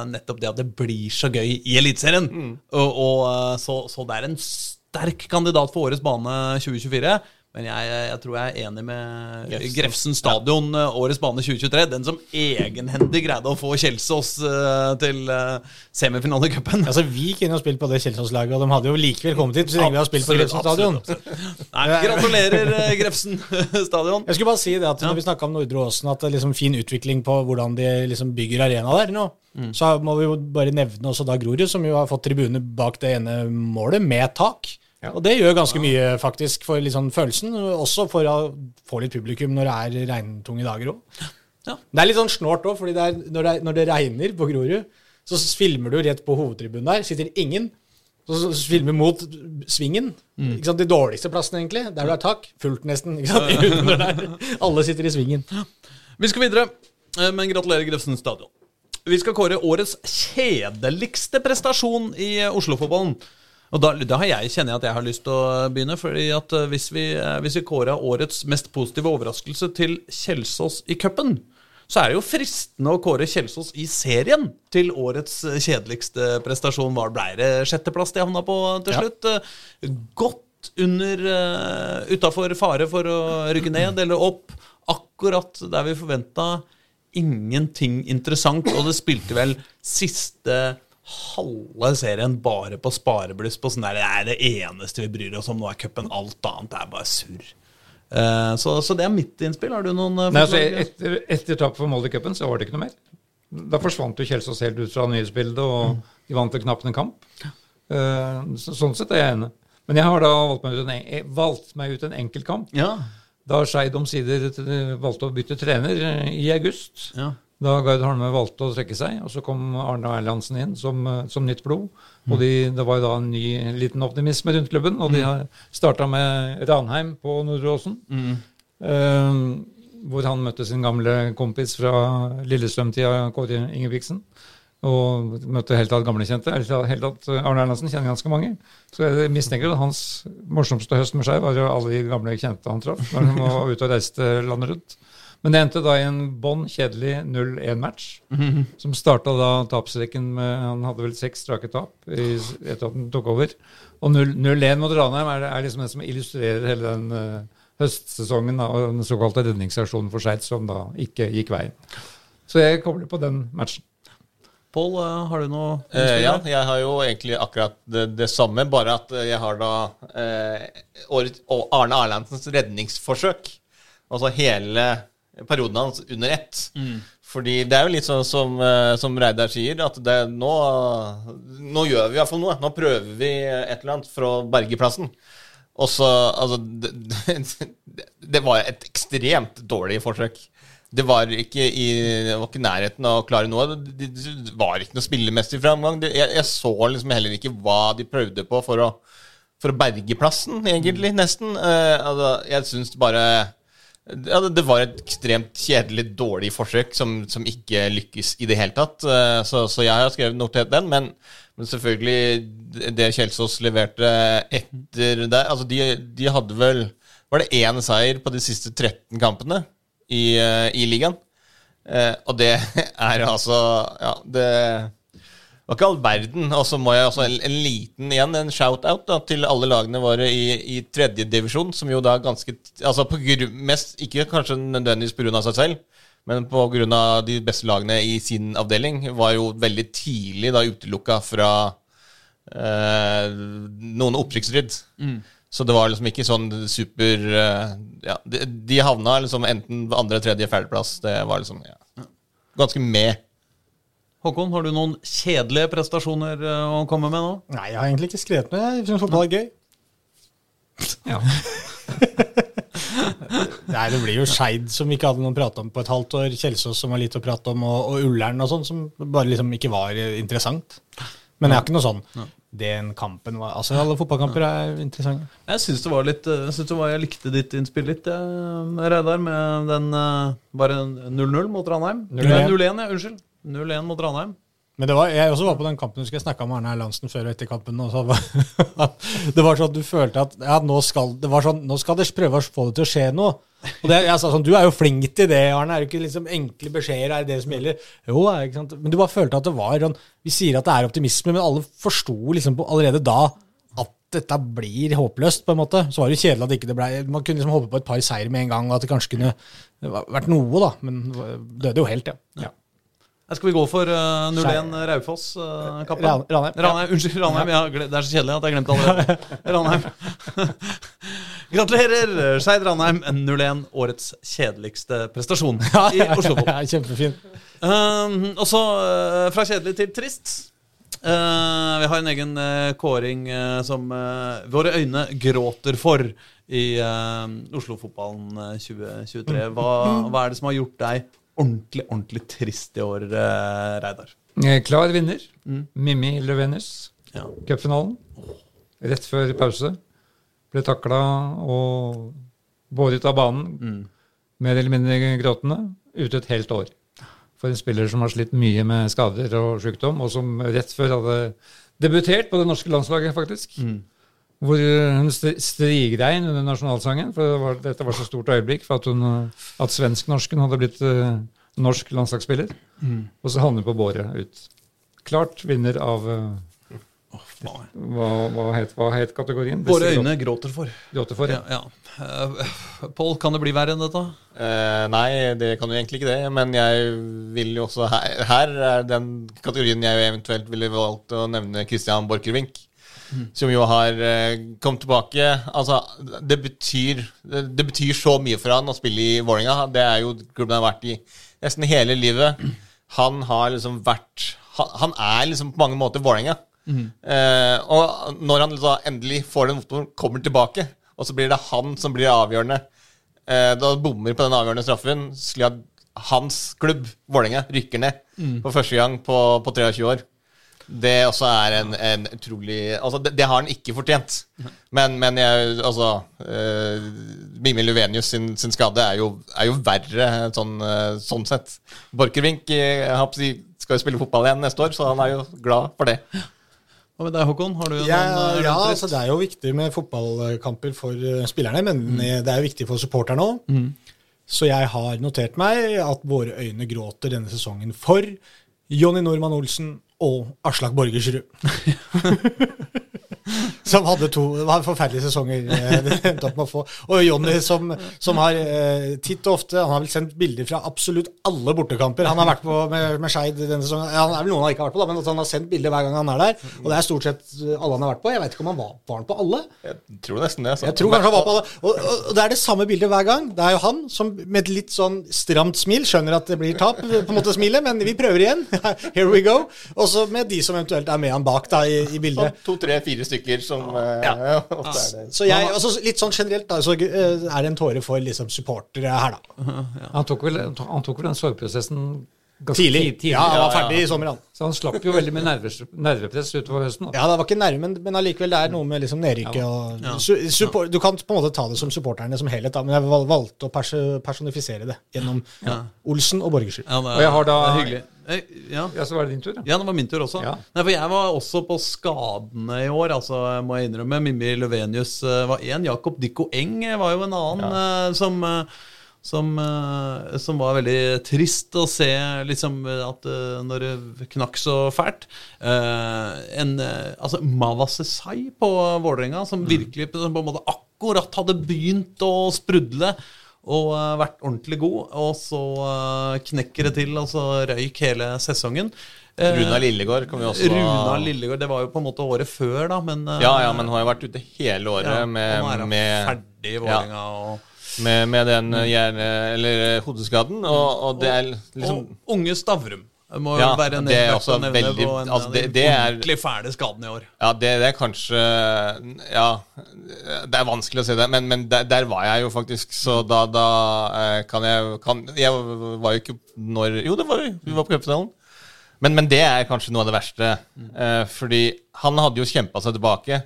nettopp det at det blir så gøy i Eliteserien. Og, og, eh, så, så det er en sterk kandidat for årets bane 2024. Men jeg, jeg tror jeg er enig med Grefsen. Grefsen stadion, ja. årets bane 2023. Den som egenhendig greide å få Kjelsås eh, til uh, semifinale i cupen. altså, vi kunne jo spilt på det Kjelsås-laget, og de hadde jo likevel kommet hit så lenge vi har spilt på Grefsen stadion. Nei, gratulerer, eh, Grefsen [LAUGHS] stadion. Jeg skulle bare si det at Når vi snakka om Nordre Åsen, at det er liksom fin utvikling på hvordan de liksom bygger arena der nå, så må vi jo bare nevne også da Grorud, som jo har fått tribune bak det ene målet, med tak. Og det gjør ganske mye faktisk for liksom følelsen, også for å få litt publikum når det er regntunge dager òg. Ja. Det er litt sånn snålt òg, for når, når det regner på Grorud, så filmer du rett på hovedtribunen der, sitter ingen. Så filmer mot svingen. Sant? De dårligste plassene, egentlig. Der du har tak. Fullt, nesten. [LAUGHS] Alle sitter i svingen. Vi skal videre, eh, men gratulerer Grefsen stadion. Vi skal kåre årets kjedeligste prestasjon i Oslo-fotballen. Og da, da har jeg, kjenner jeg at jeg har lyst til å begynne. fordi at eh, Hvis vi, eh, hvis vi kårer årets mest positive overraskelse til Kjelsås i cupen, så er det jo fristende å kåre Kjelsås i serien til årets eh, kjedeligste prestasjon. Hva ble det sjetteplass de havna på til slutt? Ja. Godt under uh, Utafor fare for å rykke ned eller opp. Akkurat der vi forventa. Ingenting interessant, og det spilte vel siste halve serien bare på sparebluss. På sånn der, det er det eneste vi bryr oss om. Nå er cupen alt annet. Det er bare surr. Eh, så, så det er mitt innspill. Har du noen eh, Nei, altså, etter, etter tap for Molde i cupen så var det ikke noe mer. Da forsvant jo Kjelsås helt ut fra nyhetsbildet, og de vant vel knapt en kamp. Eh, så, sånn sett er jeg enig. Men jeg har da valgt meg ut en, valgt meg ut en enkeltkamp. Ja. Da Skeid omsider valgte å bytte trener i august. ja. Da Gard Holme valgte å trekke seg, og så kom Arne Erlandsen inn som, eh, som nytt blod. Og de, det var jo da en ny en liten optimisme rundt klubben, og de har starta med Ranheim på Nordre Åsen. eh, hvor han møtte sin gamle kompis fra Lillestrøm-tida, Kåre Ingebrigtsen. Og møtte helt tatt helt tatt eh, Arne Erlandsen kjenner ganske mange. Så jeg mistenker at hans morsomste høst med seg var alle de gamle kjente han traff når han [LAUGHS] var ute og reiste landet rundt. Men det endte da i en bånn kjedelig 0-1-match, som starta da tapsrekken med Han hadde vel seks strake tap i, etter at han tok over. Og 0-1 mot Ranheim er, er liksom det som illustrerer hele den uh, høstsesongen da, og den såkalte redningsaksjonen for Skeid, som da ikke gikk veien. Så jeg kobler på den matchen. Pål, eh, har du noe Eh, ja, jeg har jo egentlig akkurat det, det samme, bare at eh, jeg har da eh, Arne Erlandsens redningsforsøk. Altså hele perioden hans under ett. Fordi det er jo litt sånn som, eh, som Reidar sier, at det, nå, nå gjør vi i hvert fall noe. Nå prøver vi et eller annet for å berge plassen. Og så Altså, det, det, [LAUGHS] det var et ekstremt dårlig forsøk. Det var ikke i var ikke nærheten av å klare noe. Det, var ikke noe spillemessig framgang. Jeg, jeg så liksom heller ikke hva de prøvde på for å, for å berge plassen, egentlig, nesten. Uh, altså, jeg syns bare ja, det, det var et ekstremt kjedelig, dårlig forsøk som, som ikke lykkes i det hele tatt. Eh, Så, så jeg har skrevet notert den, men, men selvfølgelig det Kjelsås leverte etter der Altså, de, de hadde vel Var det én seier på de siste 13 kampene i, eh, i ligaen? Eh, og det [LAUGHS] er altså Ja, det det var ikke all verden. Og så må jeg også en, en liten igjen, en shout-out da, til alle lagene våre i, i tredje divisjon, som jo da ganske Altså på grunn, mest, ikke kanskje nødvendigvis pga. seg selv, men pga. de beste lagene i sin avdeling, var jo veldig tidlig da utelukka fra eh, noen opprykksrydd. Så det var liksom ikke sånn super eh, Ja, de, de havna liksom enten andre, tredje, fjerdeplass. Det var liksom ja, ganske med. Håkon, har du noen kjedelige prestasjoner eh, å komme med nå? Nei, jeg har egentlig ikke skrevet noe. Jeg syns fotball er gøy. Ja. [LAUGHS] Nei, det blir jo Skeid som vi ikke hadde noen prate om på et halvt år. Kjelsås som var litt å prate om, og, og Ullern og sånn, som bare liksom ikke var eh, interessant. Men jeg har ikke noe sånn. Den kampen var Altså, alle fotballkamper er interessante. Jeg syns det var litt Jeg synes det var, jeg likte ditt innspill litt, Reidar, med den eh, Bare 0-0 mot Ranheim. 0-1. Nei, 0-1, ja. Unnskyld. 0-1 mot Ranheim. Men det var, jeg også var på den kampen, husker jeg snakka med Arne Erlandsen før og etter kampen. Og så var, [LAUGHS] det var sånn at du følte at ja, nå skal det var sånn, nå skal dere prøve å få det til å skje noe. Og det, jeg sa sånn, Du er jo flink til det, Arne. Er det ikke liksom enkle beskjeder er det det som gjelder? Jo, ikke sant? Men du bare følte at det var sånn Vi sier at det er optimisme, men alle forsto liksom allerede da at dette blir håpløst, på en måte. Så var det kjedelig at ikke det ble Man kunne liksom håpe på et par seier med en gang, og at det kanskje kunne vært noe, da. Men det døde jo helt, ja. Ja. Skal vi gå for uh, 0-1 Raufoss? Uh, Ranheim. Ranheim. Unnskyld, Ranheim. Ja, det er så kjedelig at jeg glemte allerede. [LAUGHS] Ranheim. [LAUGHS] Gratulerer, Skeid Ranheim. 0-1, årets kjedeligste prestasjon i Oslo-fotball. Ja, Kjempefin. Um, og så uh, fra kjedelig til trist. Uh, vi har en egen uh, kåring uh, som uh, våre øyne gråter for i uh, Oslo-fotballen uh, 2023. Hva, hva er det som har gjort deg ordentlig, ordentlig trist i år, eh, Reidar? Eh, Klar vinner. Mimmi Løvenes. Ja. Cupfinalen. Rett før pause. Ble takla og båret av banen. Mer eller mindre gråtende. Ute et helt år. For en spiller som har slitt mye med skader og sykdom, og som rett før hadde debutert på det norske landslaget, faktisk. Hvor hun st- strigrein under nasjonalsangen, for det var, dette var så stort øyeblikk for at, hun, eh, at svensk-norsken hadde blitt uh, norsk landslagsspiller. Og så havner på båret ut. Klart vinner av eh, hva, hva, het, hva het kategorien? Våre øyne gråter for. Gråter for, Ja, ja. ja. Uh, Pål, kan det bli verre enn dette? Eh, nei, det kan jo egentlig ikke det. Men jeg vil jo også her, her er den kategorien jeg eventuelt ville valgt å nevne Christian Borchgrevink. Som jo har eh, kommet tilbake. Altså, det betyr, det, betyr så mye for han å spille i Vålerenga. Det er jo klubben han har vært i nesten hele livet. Han har liksom vært Han, han er liksom på mange måter Vålerenga. Eh, og når han liksom endelig får den motoren, kommer tilbake, og så blir det han som blir avgjørende eh, Da bommer på den avgjørende straffen, slik at hans klubb, Vålerenga, rykker ned for første gang på, på 23 år. Det også er en, en utrolig Altså, det, det har han ikke fortjent. Men, men jeg Altså uh, Mimmi Luvenius sin, sin skade er jo, er jo verre sånn, uh, sånn sett. Borchgrevink eh, skal jo spille fotball igjen neste år, så han er jo glad for det. Hva med deg, Håkon? Har du Ja, noen uh, ja altså det er jo viktig med fotballkamper for eh, spillerne, men mm. det er jo viktig for supporterne òg. Så jeg har notert meg at våre øyne gråter denne sesongen for Jonny Normann Olsen og Aslak Borgersrud. [LAUGHS] som hadde to det var forferdelige sesonger. eh, det endte opp med å få. Og Jonny som, som har eh, titt og ofte Han har vel sendt bilder fra absolutt alle bortekamper han har vært på med, med Skeid denne sesongen. Ja, han er vel noen han ikke har vært på, da, men at han har sendt bilder hver gang han er der. Og det er stort sett alle han har vært på. Jeg vet ikke om han var, var han på alle. Jeg tror nesten det. Så. Jeg tror kanskje han var på alle. Og, og, og det er det samme bildet hver gang. Det er jo han som med et litt sånn stramt smil skjønner at det blir tap, på en måte smilet, men vi prøver igjen. [LAUGHS] Here we go. Og så med de som eventuelt er med han bak da i, i bildet. Sånn to, tre, fire stykker som eh, Ja. [LAUGHS] ofte er det. Så jeg, altså litt sånn generelt da, så eh, er det en tåre for liksom supportere her, da. [LAUGHS] Han tok vel, han tok vel den sorgprosessen Ganske Tidlig. tidlig. Ja, han var Ja, ja. ferdig i sommer, han. Så han slapp jo veldig med nerves, nervepress utover høsten. Da. Ja, det var ikke nerve, men, men allikevel, det er noe med liksom nedrykket og su support, Du kan på en måte ta det som supporterne som helhet, da, men jeg valgte å pers personifisere det gjennom Olsen og Borgersrud. Ja, Og jeg har da- Eh, Ja. Ja, så var det din tur, ja. Ja, det var min tur også. Ja. Nei, for Jeg var også på skadene i år, altså, må jeg innrømme. Mimmi Løvenius eh, var én. Jakob Dikko Eng var jo en annen ja. som, eh, som, eh, som var veldig trist å se liksom, at når det knakk så fælt. En, altså Mavasesai på Vålerenga, som virkelig som på en måte akkurat hadde begynt å sprudle og eh, vært ordentlig god. Og så eh, knekker det til, og så røyk hele sesongen. Eh, Runa Lillegård kan vi også Runa Lillegård, det var jo på en måte året før, da, men Ja, ja, men hun har jo vært ute hele året ja, med, er med, ferdig i Vålerenga. og med, med den hjerne- eller hodeskaden, og, og det er liksom og unge Stavrum. Det må Ja, være det er også nevne veldig- på en altså, det- de det er- ordentlig fæle skadene i år. Ja, det, det er kanskje Ja, det er vanskelig å si det, men, men der, der var jeg jo faktisk, så da, da eh, kan jeg kan, Jeg var jo ikke når Jo, det var vi. Vi var på cupfinalen. Men, men det er kanskje noe av det verste. Eh, fordi han hadde jo kjempa seg tilbake.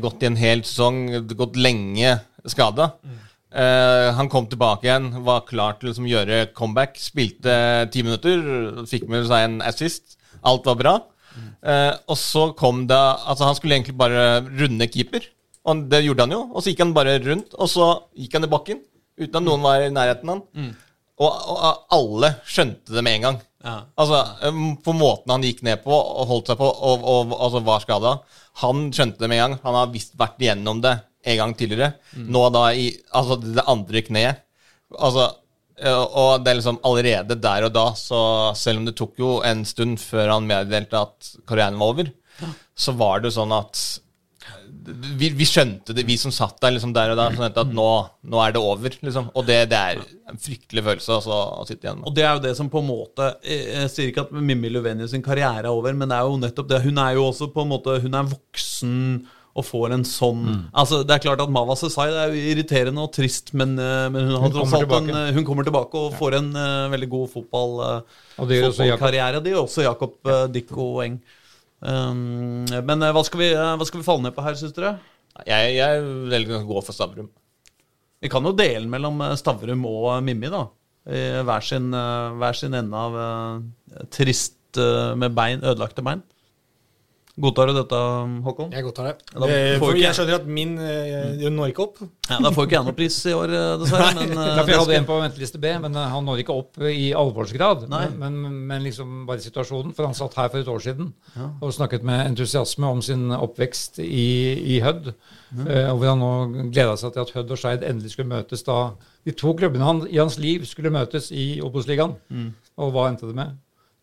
Gått i en hel sesong, gått lenge skada. Eh, han kom tilbake igjen, var klar til å liksom, gjøre comeback. Spilte ti minutter, fikk med seg en assist. Alt var bra. Uh, og så kom det Altså, han skulle egentlig bare runde keeper. Og det gjorde han jo. Og så gikk han bare rundt, og så gikk han i bakken. Uten at noen var i nærheten av han. Og, og alle skjønte det med en gang. Ja. Altså, På måten han gikk ned på og holdt seg på og, og altså var skada. Han skjønte det med en gang. Han har visst vært igjennom det en gang tidligere. Nå da i altså det andre kneet. Altså, øh, og det er liksom allerede der og da, så selv om det tok jo en stund før han meddelte at karrieren var over, så var det sånn at vi, vi skjønte det, vi som satt der liksom der og da, sånn at nå, nå er det over. liksom. Og det, det er en fryktelig følelse altså, å sitte igjen med. Og det er jo det som på en måte Jeg jeg sier ikke at Mimmi Løvenius sin karriere er over, men det er jo nettopp det. Hun er jo også på en måte Hun er voksen og får en sånn Altså Det er klart at Mava Sesai det er jo irriterende og trist, men, eh, men hun har Hun kommer en, eh, Hun kommer tilbake og får en uh, veldig god fotball, uh, Og det gjør også Jakob. fotballkarriere. Det gjør også Jakob uh, Dikko Eng. Um, men hva, skal vi, hva skal vi falle ned på her, syns dere? Jeg, jeg velger å gå for Stavrum. Vi kan jo dele mellom Stavrum og Mimmi, da. I hver sin, hver sin ende av trist med bein, ødelagte bein. Godtar du dette, Håkon? Jeg godtar det. Da Eh, får jeg- skjønner at min eh, når ikke opp. Ja, Da får ikke jeg noe pris i år, eh, dessverre. Men, eh, Derfor jeg hadde en på venteliste B, men han når ikke opp i alvorsgrad. Men, men, men liksom bare situasjonen. For han satt her for et år siden og snakket med entusiasme om sin oppvekst i, i Hødd. eh, og hvor han nå gleda seg til at Hødd og Skeid endelig skulle møtes da de to klubbene han, i hans liv skulle møtes i Obos-ligaen. Og hva endte det med?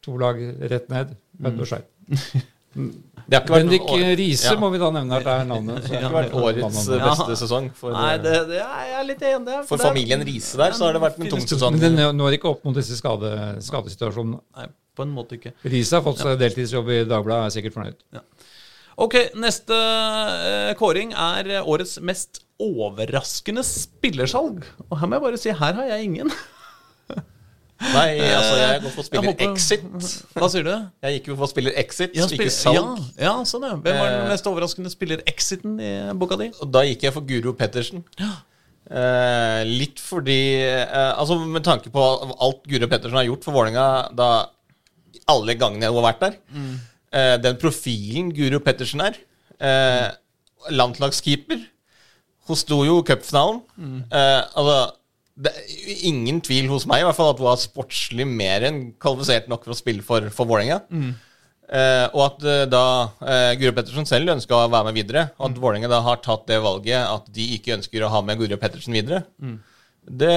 To lag rett ned. Hødd og Skeid. Har ikke vært, Bendik Riise Ja. må vi da nevne at det er navnet. så det har ikke vært årets eh, beste sesong for, Nei, det, det er jeg er litt enig i. for familien Riise der. Så har det vært en tung sesong. Men den når ikke opp mot disse skade, skadesituasjonene. Nei, på en måte ikke. Riise har fått seg deltidsjobb i Dagbladet, er sikkert fornøyd. Ok, neste eh, kåring er eh, årets mest overraskende spillersalg. Og her må jeg bare si, her har jeg ingen. Nei, altså, jeg går for Jeg spiller håper- Exit. Hva sier du? Jeg gikk jo for spiller Exit, Ja, ikke salg. Ja, ja, sånn ja. Hvem var den Eh. mest overraskende spiller-exiten i boka di? Og da gikk jeg for Guro Pettersen. Eh, litt fordi eh, Altså Med tanke på alt Guro Pettersen har gjort for Vålerenga alle gangene hun har vært der. Eh, den profilen Guro Pettersen er. Eh, landslagskeeper. Hun sto jo i cupfinalen. Eh, altså det er ingen tvil hos meg i hvert fall at hun er sportslig mer enn kvalifisert nok for å spille for, for Vålerenga. Eh, og at eh, da eh, Guro Pettersen selv ønska å være med videre, og at Vålerenga da har tatt det valget at de ikke ønsker å ha med Guro Pettersen videre, det,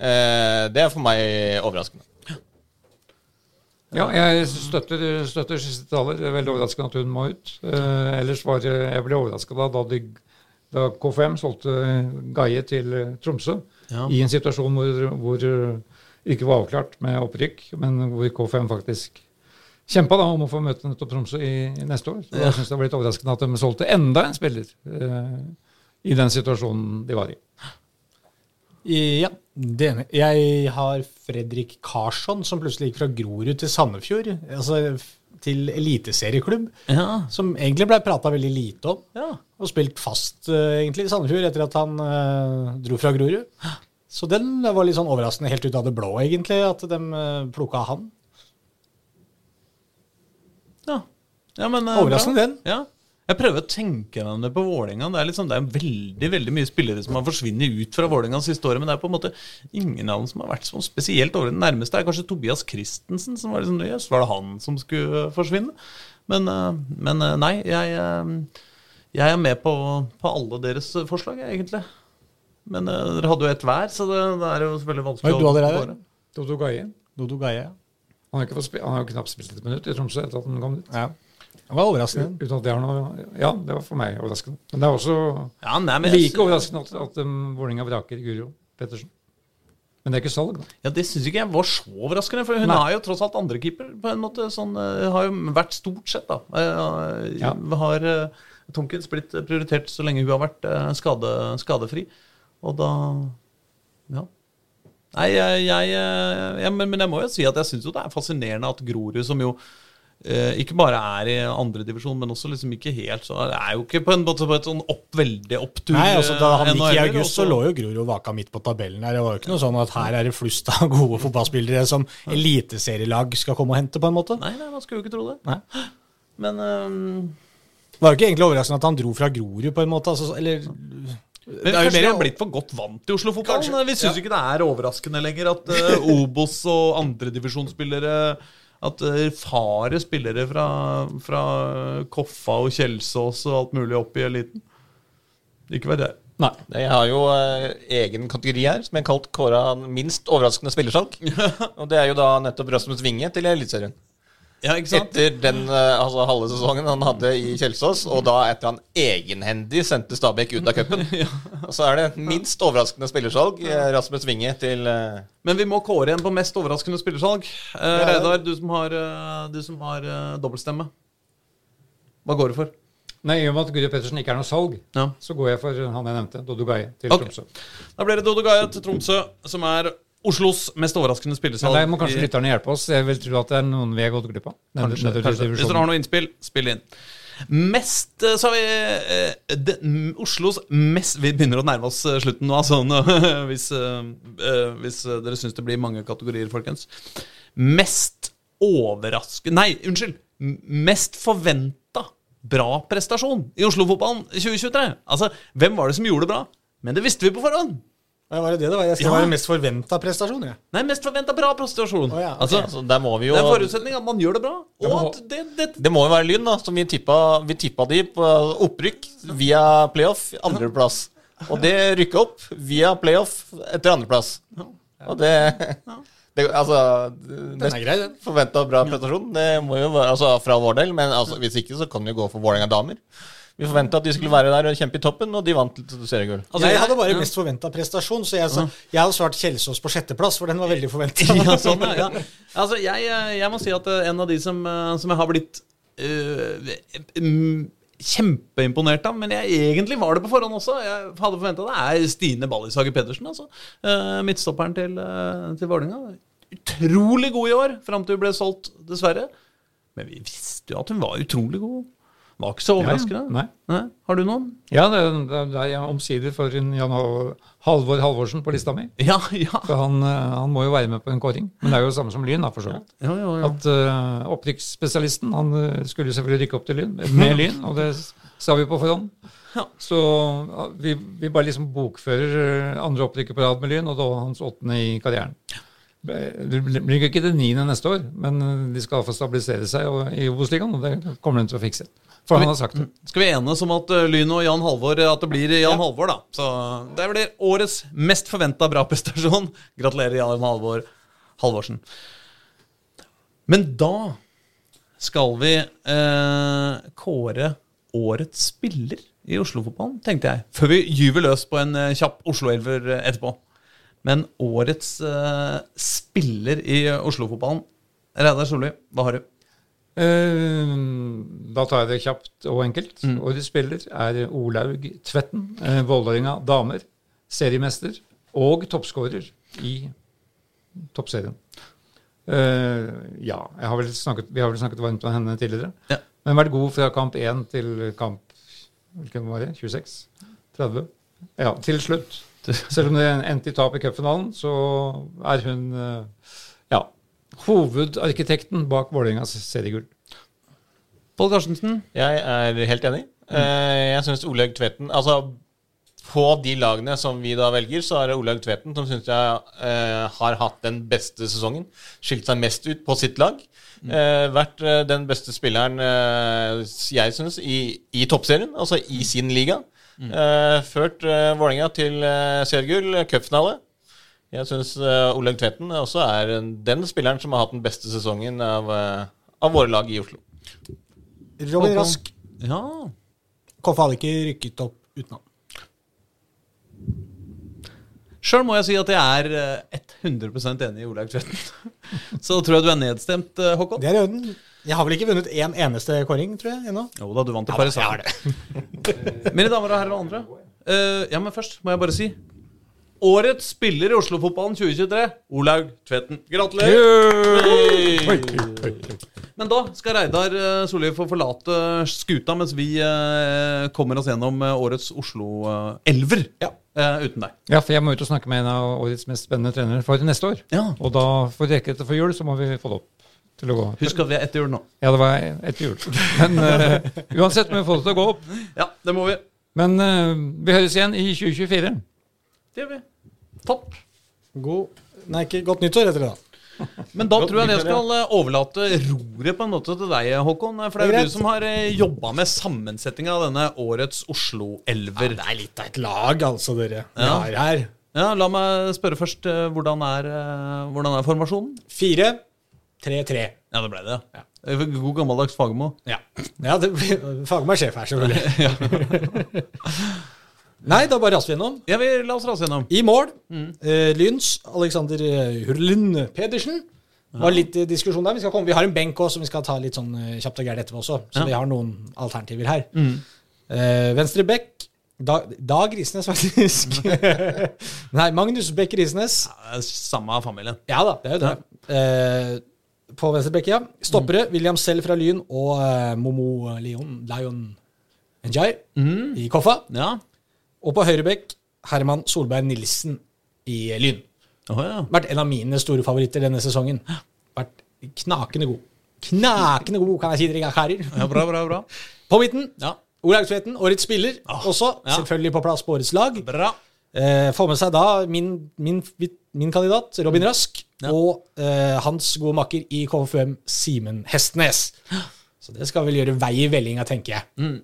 eh, det er for meg overraskende. Ja, jeg støtter, støtter siste taler. Det er veldig overraskende at hun må ut. Eh, ellers var jeg, ble overraska da, da, de- da KFM solgte Gaie til eh, Tromsø. Ja. I en situasjon hvor, hvor eh, ikke var avklart med opprykk, men hvor K5 faktisk kjempa da, om å få møte nettopp Tromsø i, i neste år. Så Ja. jeg synes det var litt overraskende at de solgte enda en spiller eh, i den situasjonen de var i. Ja. Det ene. Jeg har Fredrik Karsson, som plutselig gikk fra Grorud til Sandefjord. Altså til eliteserieklubb. Ja. Som egentlig ble prata veldig lite om. Ja. Og spilt fast uh, egentlig i Sandefjord etter at han uh, dro fra Grorud. Så den var litt sånn overraskende helt ut av det blå, egentlig, at de uh, plukka han. Ja. ja men, eh, Overraskende, bra. den. Ja. Jeg prøver å tenke meg om det på Vålerenga. Det er, liksom, det er veldig veldig mye spillere som har forsvunnet ut fra Vålerenga siste året, men det er på en måte ingen av dem som har vært sånn spesielt over. Den nærmeste Det er kanskje Tobias Christensen, som var liksom Jøss, var det han som skulle forsvinne? Men, eh, men eh, nei, jeg, eh, jeg er med på, på alle deres forslag, jeg, egentlig. Men dere hadde jo ett hver, så det, det er jo selvfølgelig vanskelig å der? kåre. Dodo Gaie. Dodo Gaie. Han har jo knapt spilt et minutt i Tromsø etter at han kom dit. Ja. Det var overraskende. Uten at det har noe Ja, det var for meg overraskende. Men det er også Ja, nei, men jeg- like overraskende at, at um, Vålerenga vraker Guro Pettersen. Men det er ikke salg, da. Ja, Det syns ikke jeg var så overraskende, for hun Nei. er jo tross alt andrekeeper. på en måte, sånn, eh, Har jo vært stort sett, da. Eh, Ja. Ja. Har uh, Tomkins blitt prioritert så lenge hun har vært uh, skade, skadefri. Og da Ja. Nei, jeg, jeg, eh, jeg men, men jeg må jo si at jeg syns jo det er fascinerende at Grorud, som jo eh, ikke bare er i andredivisjon, men også liksom ikke helt så Det er jo ikke på en måte på et sånn opp, veldig opptur. Nei, altså Da han eh, gikk i august, så lå jo Grorud vaka midt på tabellen her. Det var jo ikke noe sånn at her er det flust av gode fotballspillere som eliteserielag skal komme og hente, på en måte. Nei, nei, man skulle jo ikke tro det. Nei. Men um... Det var jo ikke egentlig overraskende at han dro fra Grorud, på en måte. Altså, eller Men er kanskje mer- vi har blitt for godt vant til Oslo-fotballen. Vi syns ja. ikke det er overraskende lenger at uh, Obos og andredivisjonsspillere At erfare farer spillere fra, fra Koffa og Kjelsås og alt mulig opp i eliten. Ikke vær det. Nei. Jeg har jo eh, egen kategori her, som jeg har kalt kåra minst overraskende spillersalg. [LAUGHS] Og det er jo da nettopp Rasmus Winge til Eliteserien. Ja, ikke sant? Etter den eh, altså halve sesongen han hadde i Kjelsås, og da etter han egenhendig sendte Stabæk ut av cupen. [LAUGHS] Og så er det minst overraskende spillersalg. eh, Rasmus Winge til eh, Men vi må kåre en på mest overraskende spillersalg. Uh, Reidar, du som har, du som har uh, dobbeltstemme. Hva går det for? Nei, I og med at Guro Pettersen ikke er noe salg, Ja. så går jeg for han jeg nevnte, Dodo Gaie til okay. Tromsø. Da blir det Dodo Gaia til Tromsø, som er Oslos mest overraskende Men spillersalg. der må kanskje i- lytterne hjelpe oss. Jeg vil tro at det er noen vi har gått glipp av. Kanskje, nede kanskje. Hvis dere har noe innspill, spill inn. Mest eh, så har vi eh, det, Oslos mest Vi begynner å nærme oss eh, slutten nå, altså, nå, [LAUGHS] hvis, eh, hvis dere syns det blir mange kategorier, folkens. Mest overraskende Nei, unnskyld. Mest forventa bra prestasjon i Oslo-fotballen i 2023. Altså, hvem var det som gjorde det bra? Men det visste vi på forhånd. Ja, var det det det var? Jeg skal Ja. være mest forventa prestasjon, jeg. Nei, mest forventa bra prestasjon. Oh, ja, okay. altså, altså, der må vi jo det er forutsetning at man gjør det bra. Og må- at det, det, Det må jo være Lyn, da, som vi tippa, vi tippa de på opprykk via playoff, andreplass. Og det rykka opp via playoff etter andreplass. Og det, det Altså Den er grei, den. forventa bra prestasjon, det må jo være altså, fra vår del. Men altså, hvis ikke, så kan vi jo gå for Vålerenga damer. Vi forventa at de skulle være der og kjempe i toppen, og de vant seriegull. Altså, jeg hadde bare ja. mest forventa prestasjon, så jeg, så jeg hadde svart Kjelsås på sjetteplass, for den var veldig forventa. [LAUGHS] ja, sånn, ja. Altså, jeg, jeg må si at eh, en av de som, eh, som jeg har blitt eh, mm, kjempeimponert av, men jeg egentlig var det på forhånd også. Jeg hadde forventa det, er Stine Ballishager Pedersen. Altså. Eh, midtstopperen til, uh, til Vålerenga. Utrolig god i år, fram til hun ble solgt, dessverre. Men vi visste jo at hun var utrolig god. Var ikke så overraskende. Nei. Nei. Har du noen? Ja, det, det, er omsider for en Jan Halvor Halvorsen på lista mi. Ja, ja. For han, eh, han må jo være med på en kåring. Men det er jo det samme som Lyn, da, for så vidt. ja, ja, ja. At uh, opprykksspesialisten han eh, skulle jo selvfølgelig rykke opp til Lyn, med Lyn, og det sa vi på forhånd. Ja. Så vi, vi bare liksom bokfører andre opprykket på rad med Lyn, og da hans åttende i karrieren. Det blir ikke det niende neste år, men de skal få stabilisere seg i Obos-ligaen, og det kommer de til å fikse. For han har sagt det. Skal vi enes om at Lyno Lyn og Jan Halvor At det blir Jan Halvor, da. Så det blir årets mest forventa bra prestasjon. [LAUGHS] Gratulerer, Jan Halvor Halvorsen. Men da skal vi eh, kåre årets spiller i Oslo-fotballen, tenkte jeg. Før vi gyver løs på en eh, kjapp Oslo-elver eh, etterpå. Men årets eh, spiller i Oslo-fotballen Reidar Solli, hva har du? Eh, da tar jeg det kjapt og enkelt. Årets spiller er Olaug Tvetten. Uh, Vålerenga damer. Seriemester og toppskårer i toppserien. Eh, ja, jeg har snakket, vi har vel snakket varmt om henne tidligere. Ja. Men vært god fra kamp 1 til kamp hvilken var det? 26? 30? Ja, til slutt. [LAUGHS] Selv om det endte i tap i cupfinalen, så er hun eh, ja, hovedarkitekten bak Vålerengas seriegull. Pål Karstensen. Jeg er helt enig. Eh, Jeg syns Olaug Tvedten Altså, på de lagene som vi da velger, så er det Olaug Tvedten som syns jeg eh, har hatt den beste sesongen. Skilt seg mest ut på sitt lag. Eh, vært eh, den beste spilleren, eh, jeg syns, i, i toppserien, altså i sin liga. Eh, ført eh, Vålerenga til eh, seriegull, cupfinale. Jeg syns uh, Olaug Tvetten også er den spilleren som har hatt den beste sesongen av, eh, av våre lag i Oslo. Robin Rask. Ja. Koffa hadde ikke rykket opp uten ham. Sjøl må jeg si at jeg er eh, 100% enig i Olaug Tvetten. [LAUGHS] Så tror jeg du er nedstemt, eh, Håkon. Det er i orden. Jeg har vel ikke vunnet én eneste kåring, tror jeg, ennå. Jo da, du vant til Paris. det. [LAUGHS] Mine damer og herrer og andre. Uh, ja, men først må jeg bare si Årets spiller i Oslo-fotballen 2023, Olaug Tvedten. Gratulerer! Men da skal Reidar eh, Solli få forlate skuta mens vi eh, kommer oss gjennom eh, årets Oslo-elver Ja. uten deg. Ja, for jeg må ut og snakke med en av årets mest spennende trenere for neste år. Ja. Og da, for å rekke dette for jul, så må vi få det opp til å gå. Husk at vi er etter jul nå. Ja, det var etter jul. Men uh, uansett må vi få det til å gå opp. Ja, det må vi. Men uh, vi høres igjen i 2024. Det gjør vi. Topp. God Nei, ikke godt nyttår heter det da. Men da tror jeg jeg skal eh, overlate roret på en måte til deg, Håkon. For det er jo du som har jobba med sammensetninga av denne årets Oslo-elver. Det er litt av et lag, altså, dere vi Ja. har her. Ja, La meg spørre først. eh, Hvordan er, eh, hvordan er formasjonen? Fire, tre, tre. Ja, det ble det. Ja. God gammeldags Fagermo. Ja, ja det, [LAUGHS] Fagermo er sjef her, selvfølgelig. [LAUGHS] [LAUGHS] Nei, da bare raser vi gjennom. Ja, vi La oss rase gjennom. I mål, eh, Lyns, Alexander eh, Hurlund Pedersen. Det var litt eh, diskusjon der. Vi, skal komme, vi har en benk også, som vi skal ta litt sånn eh, kjapt og gærent etterpå også. Så Ja. vi har noen alternativer her. Eh, venstre bekk, Dag, Dag Risnes, [LAUGHS] faktisk. [LAUGHS] Nei, Magnus Bekk Risnes. Ja, Samme familien. Ja da, det er jo det. Eh, på venstre bekk, ja. Stoppere, William Sell fra Lyn og eh, Momo Leon, Lion Njay i Koffa. Ja. Og på høyre bekk, Herman Solberg Nilsen i Lyn. Oh, ja. Vært en av mine store favoritter denne sesongen. Vært knakende god. Knakende god, kan jeg si dere karer. ja, bra, bra, bra. [LAUGHS] På midten, Ja, Olaug Tveten, årets spiller også. ja. Selvfølgelig på plass på årets lag. bra. Eh, får med seg da min, min, min kandidat, Robin Rask, Ja. og eh, hans gode makker i KFUM, Simen Hestnes. [GASPS] Så det skal vel gjøre vei i vellinga, tenker jeg. Mm.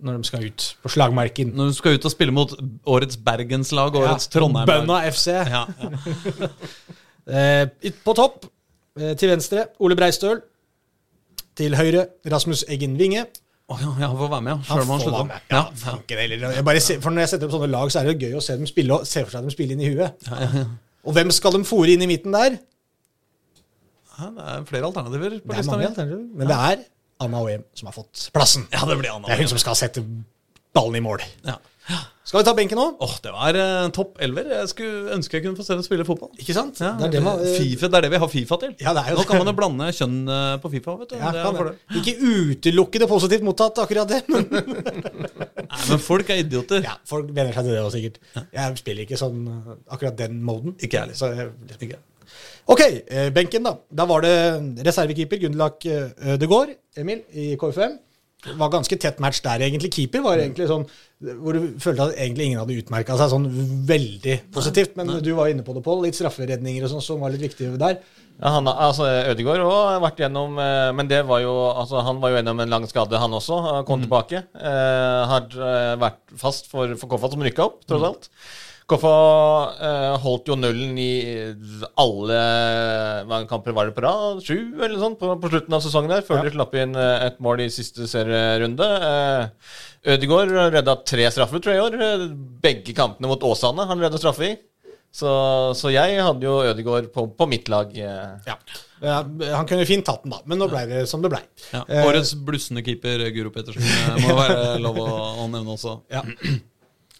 Når de skal ut på slagmarken. Når de skal ut og spille mot årets Bergenslag og årets Trondheim Bønna FC. Ja, ja. [LAUGHS] Eh, på topp, eh, til venstre, Ole Breistøl. Til høyre, Rasmus Eggen Winge. Oh, ja, ja, han får være med, ja. Selv om han slutter. Ja. Ja, ser, for når jeg setter opp sånne lag, så er det gøy å se dem spille og se for seg dem spille inn i huet. Og hvem skal de fòre inn i midten der? Ja, det er flere alternativer på lista. Men det er Anna Oem som har fått plassen. Ja, det blir Anna. Det er hun som skal sette ballen i mål. Ja. Skal vi ta benken nå? Åh, det var eh, topp elver. Jeg skulle ønske jeg kunne få se dem spille fotball. Ikke sant? Ja, det er det man eh, FIFA, det er det vi har Fifa til. Ja, det er jo Nå det. kan man jo blande kjønn eh, på Fifa. vet du ja, det. Ikke utelukke det positivt mottatt, akkurat det. Men [LAUGHS] Nei, men folk er idioter. ja, folk venner seg til det også, sikkert. Jeg spiller ikke sånn akkurat den moden. Ikke jeg heller. Ok, eh, benken, da. Da var det reservekeeper Gunderlach eh, Ødegaard, Emil, i KFM. Det var ganske tett match der, egentlig. Keeper var egentlig sånn hvor du følte at egentlig ingen hadde utmerka seg sånn veldig positivt. Men du var inne på det, Pål. Litt strafferedninger og sånn som var litt viktige der. Ja, han, altså Ødegaard òg vært gjennom eh, Men det var jo altså, han var jo gjennom en lang skade, han også. Han Kom tilbake. Eh, har vært fast for, for Koffa, som rykka opp, tross alt. Koffa eh, holdt jo nullen i alle mange kamper var det på rad? Sju, eller sånn, på, på slutten av sesongen der, før Ja. de slapp inn eh, et mål i siste serierunde. Eh, Ødegaard redda tre straffer, tror jeg, i år. Eh, Begge kampene mot Åsane han redda straffe i. Så, så jeg hadde jo Ødegaard på, på mitt lag. eh. Ja. Ja, han kunne fint tatt den, da, men nå ble det som det ble. Ja. Eh, Årets blussende keeper Guro Pettersen eh, må være lov å, å nevne også. Ja.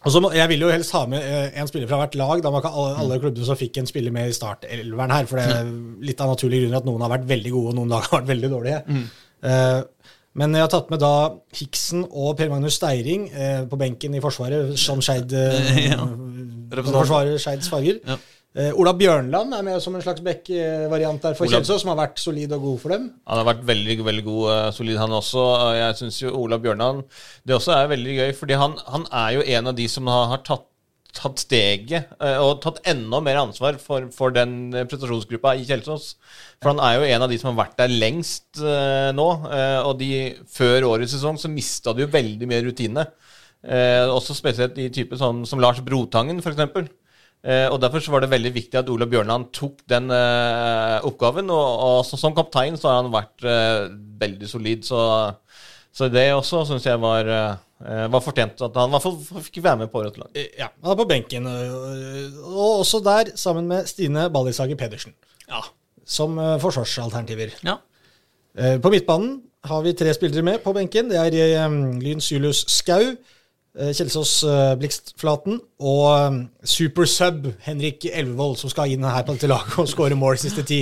Og så må, Jeg ville jo helst ha med eh, en spiller fra hvert lag. Da var ikke alle, alle klubbene som fikk en spiller med i startelveren her. For det er litt av naturlige grunner at noen har vært veldig gode, og noen lag har vært veldig dårlige. Eh, men jeg har tatt med da Hiksen og Per Magnus Steiring uh, på benken i Forsvaret som Skeid uh, [LAUGHS] Ja. forsvarer Skeids farger. Ja. Eh, Ola Bjørnland er med som en slags back-variant der for Ola- Kjelsås, som har vært solid og god for dem. Han har vært veldig veldig god, uh, solid han også. Uh, Jeg syns jo Ola Bjørnland Det også er veldig gøy, fordi han, han er jo en av de som har, har tatt, tatt steget eh, og tatt enda mer ansvar for, for den prestasjonsgruppa i Kjelsås. For han er jo en av de som har vært der lengst nå. og de, før årets sesong så mista de jo veldig mye rutine. Også spesielt i type sånn som Lars Brotangen, f.eks. Eh, og Derfor så var det veldig viktig at Ola Bjørnland tok den eh, oppgaven. Og, og så, som kaptein så har han vært eh, veldig solid. Så, så det også syns jeg var, var fortjent. At han i hvert fall fikk være med på rødt lag. Ja, han er på benken. Og, og også der, sammen med Stine Ballishager Pedersen, Ja. som forsvarsalternativer. ja. Eh, På midtbanen har vi tre spillere med på benken. Det er Lyns Julius Skau, Kjelsås eh, Blikstflaten og super supersub Henrik Elvevold, som skal inn her på dette laget og skåre mål siste ti.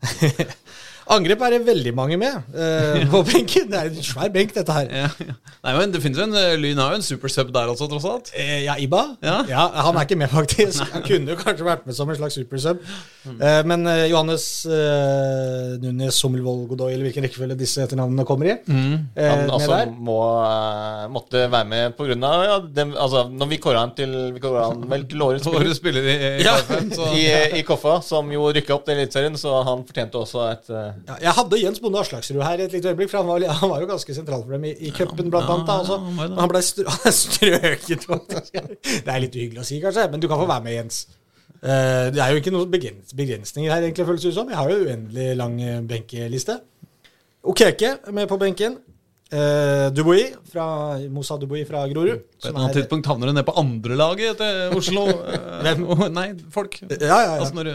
[LAUGHS] Angrep er det veldig mange med uh, på benken. Det er en svær benk, dette her. Ja, ja. Nei, men det finnes jo en eh, Lyn har jo en supersub der også, tross alt. Eh, ja, Iba? Ja. Han er ikke med, faktisk. Han kunne jo kanskje vært med som en slags supersub. Uh, men uh, Johannes uh, Nunes Sommelvold Godoy, eller hvilken rekkefølge disse etternavnene kommer i, eh, Han altså der. må, eh, måtte være med pga. Ja, dem- altså, når vi kåra han til Vi kåra han vel til årets spiller spiller i, i Ja. [LAUGHS] I, i Koffa, som jo rykka opp til Eliteserien, så han fortjente også et eh, Ja, jeg hadde Jens Bonde Aslaksrud her et lite øyeblikk, for han var, han var jo ganske sentral for dem i, i cupen, blant Ja, annet. Da, ja, han ble strø [LAUGHS] han strøket. Det er litt uhyggelig å si, kanskje, men du kan få være med, Jens. Eh, det er jo ikke noen begrens begrensninger her, egentlig, føles det ut som. Jeg har jo uendelig lang eh, benkeliste. Okeke okay, med på benken. Uh, Dubois fra Moussa Dubois fra Grorud. På et annet tidspunkt havner du ned på andrelaget til Oslo. [LAUGHS] uh, Nei, folk. Ja, ja, ja. Altså når du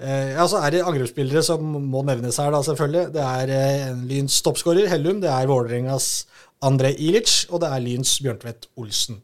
ja, så er det angrepsspillere som må nevnes her, da, selvfølgelig. Det er en Lyns toppskårer, Hellum. Det er Vålerengas André Ilic, og det er Lyns Bjørntvedt Olsen.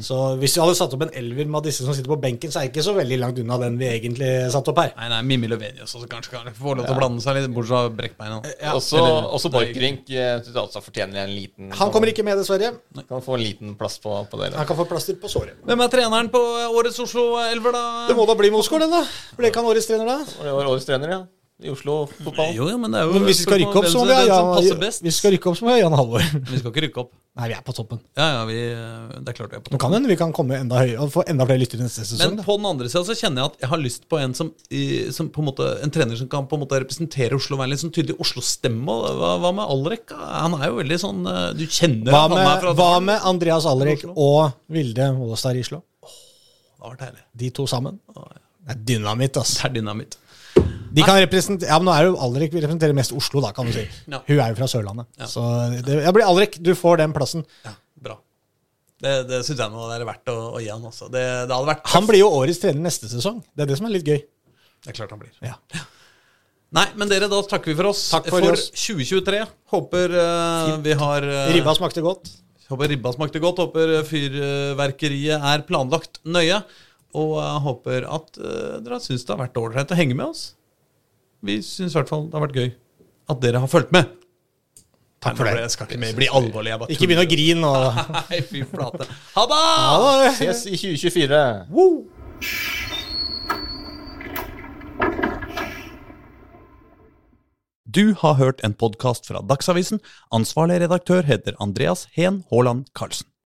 Så hvis vi hadde satt opp en elver med disse som sitter på benken, så er det ikke så veldig langt unna den vi egentlig satte opp her. Nei, nei, Mimmi Løvenius også kanskje kan få lov til å blande seg litt, bortsett fra brekkbeina. Ja. Også, Eller- også Borchgrink eh, jeg fortjener en liten Han kommer ikke med, dessverre. Kan få en liten plass på, på det. Han kan få plaster på såret. Hvem er treneren på årets Oslo-elver, da? Det må da bli Mosgaard, den, da. Ble ikke han årets trener, da? Det var årets trener, ja. I Oslo fotball. Jo, jo, men det er jo Men hvis vi skal rykke opp, så må vi ha Jan, hvis vi skal rykke opp, så må vi ha Jan Halvor. [LAUGHS] Vi skal ikke rykke opp. Nei, vi er på toppen. Ja, ja, vi, det er klart vi er på toppen. Nå kan hende vi kan komme enda høyere og få enda flere lyttere neste sesong. Men på den andre sida så kjenner jeg at jeg har lyst på en som, som på en måte En trener som kan på en måte representere Oslo, være litt sånn tydelig Oslo-stemme. Hva, hva med Alrek? Han er jo veldig sånn eh, Du kjenner Hva han er med, fra hva med Andreas Alrek og Vilde Mollestad Rislo? Det har vært herlig. De to sammen? Det er dynamitt, altså. Det er dynamitt. De kan representere, ja, men nå er jo Alrik vi representerer mest Oslo, da, kan du si. Ja. Hun er jo fra Sørlandet. Så det, jeg blir Alrik, du får den plassen. Ja, bra. Det, det syns jeg nå det er verdt å, å gi han også. Det, det hadde vært Han blir jo årets trener neste sesong. Det er det som er litt gøy. Det er klart han blir. Ja. Nei, men dere, da takker vi for oss Takk for oss. 2023. Håper uh, vi har uh, Ribba smakte godt. Håper ribba smakte godt. Håper eh, fyrverkeriet er planlagt nøye. Og jeg håper at uh, dere syns det har vært ålreit å henge med oss. Vi syns i hvert fall det har vært gøy at dere har fulgt med. Takk for det. Jeg skal ikke mer bli alvorlig. Jeg bare Ikke begynn å grine nå. [LAUGHS] Nei, fy flate. Ha det! Ses i 2024. Woo! Du har hørt en podkast fra Dagsavisen. Ansvarlig redaktør heter Andreas Heen Haaland Karlsen.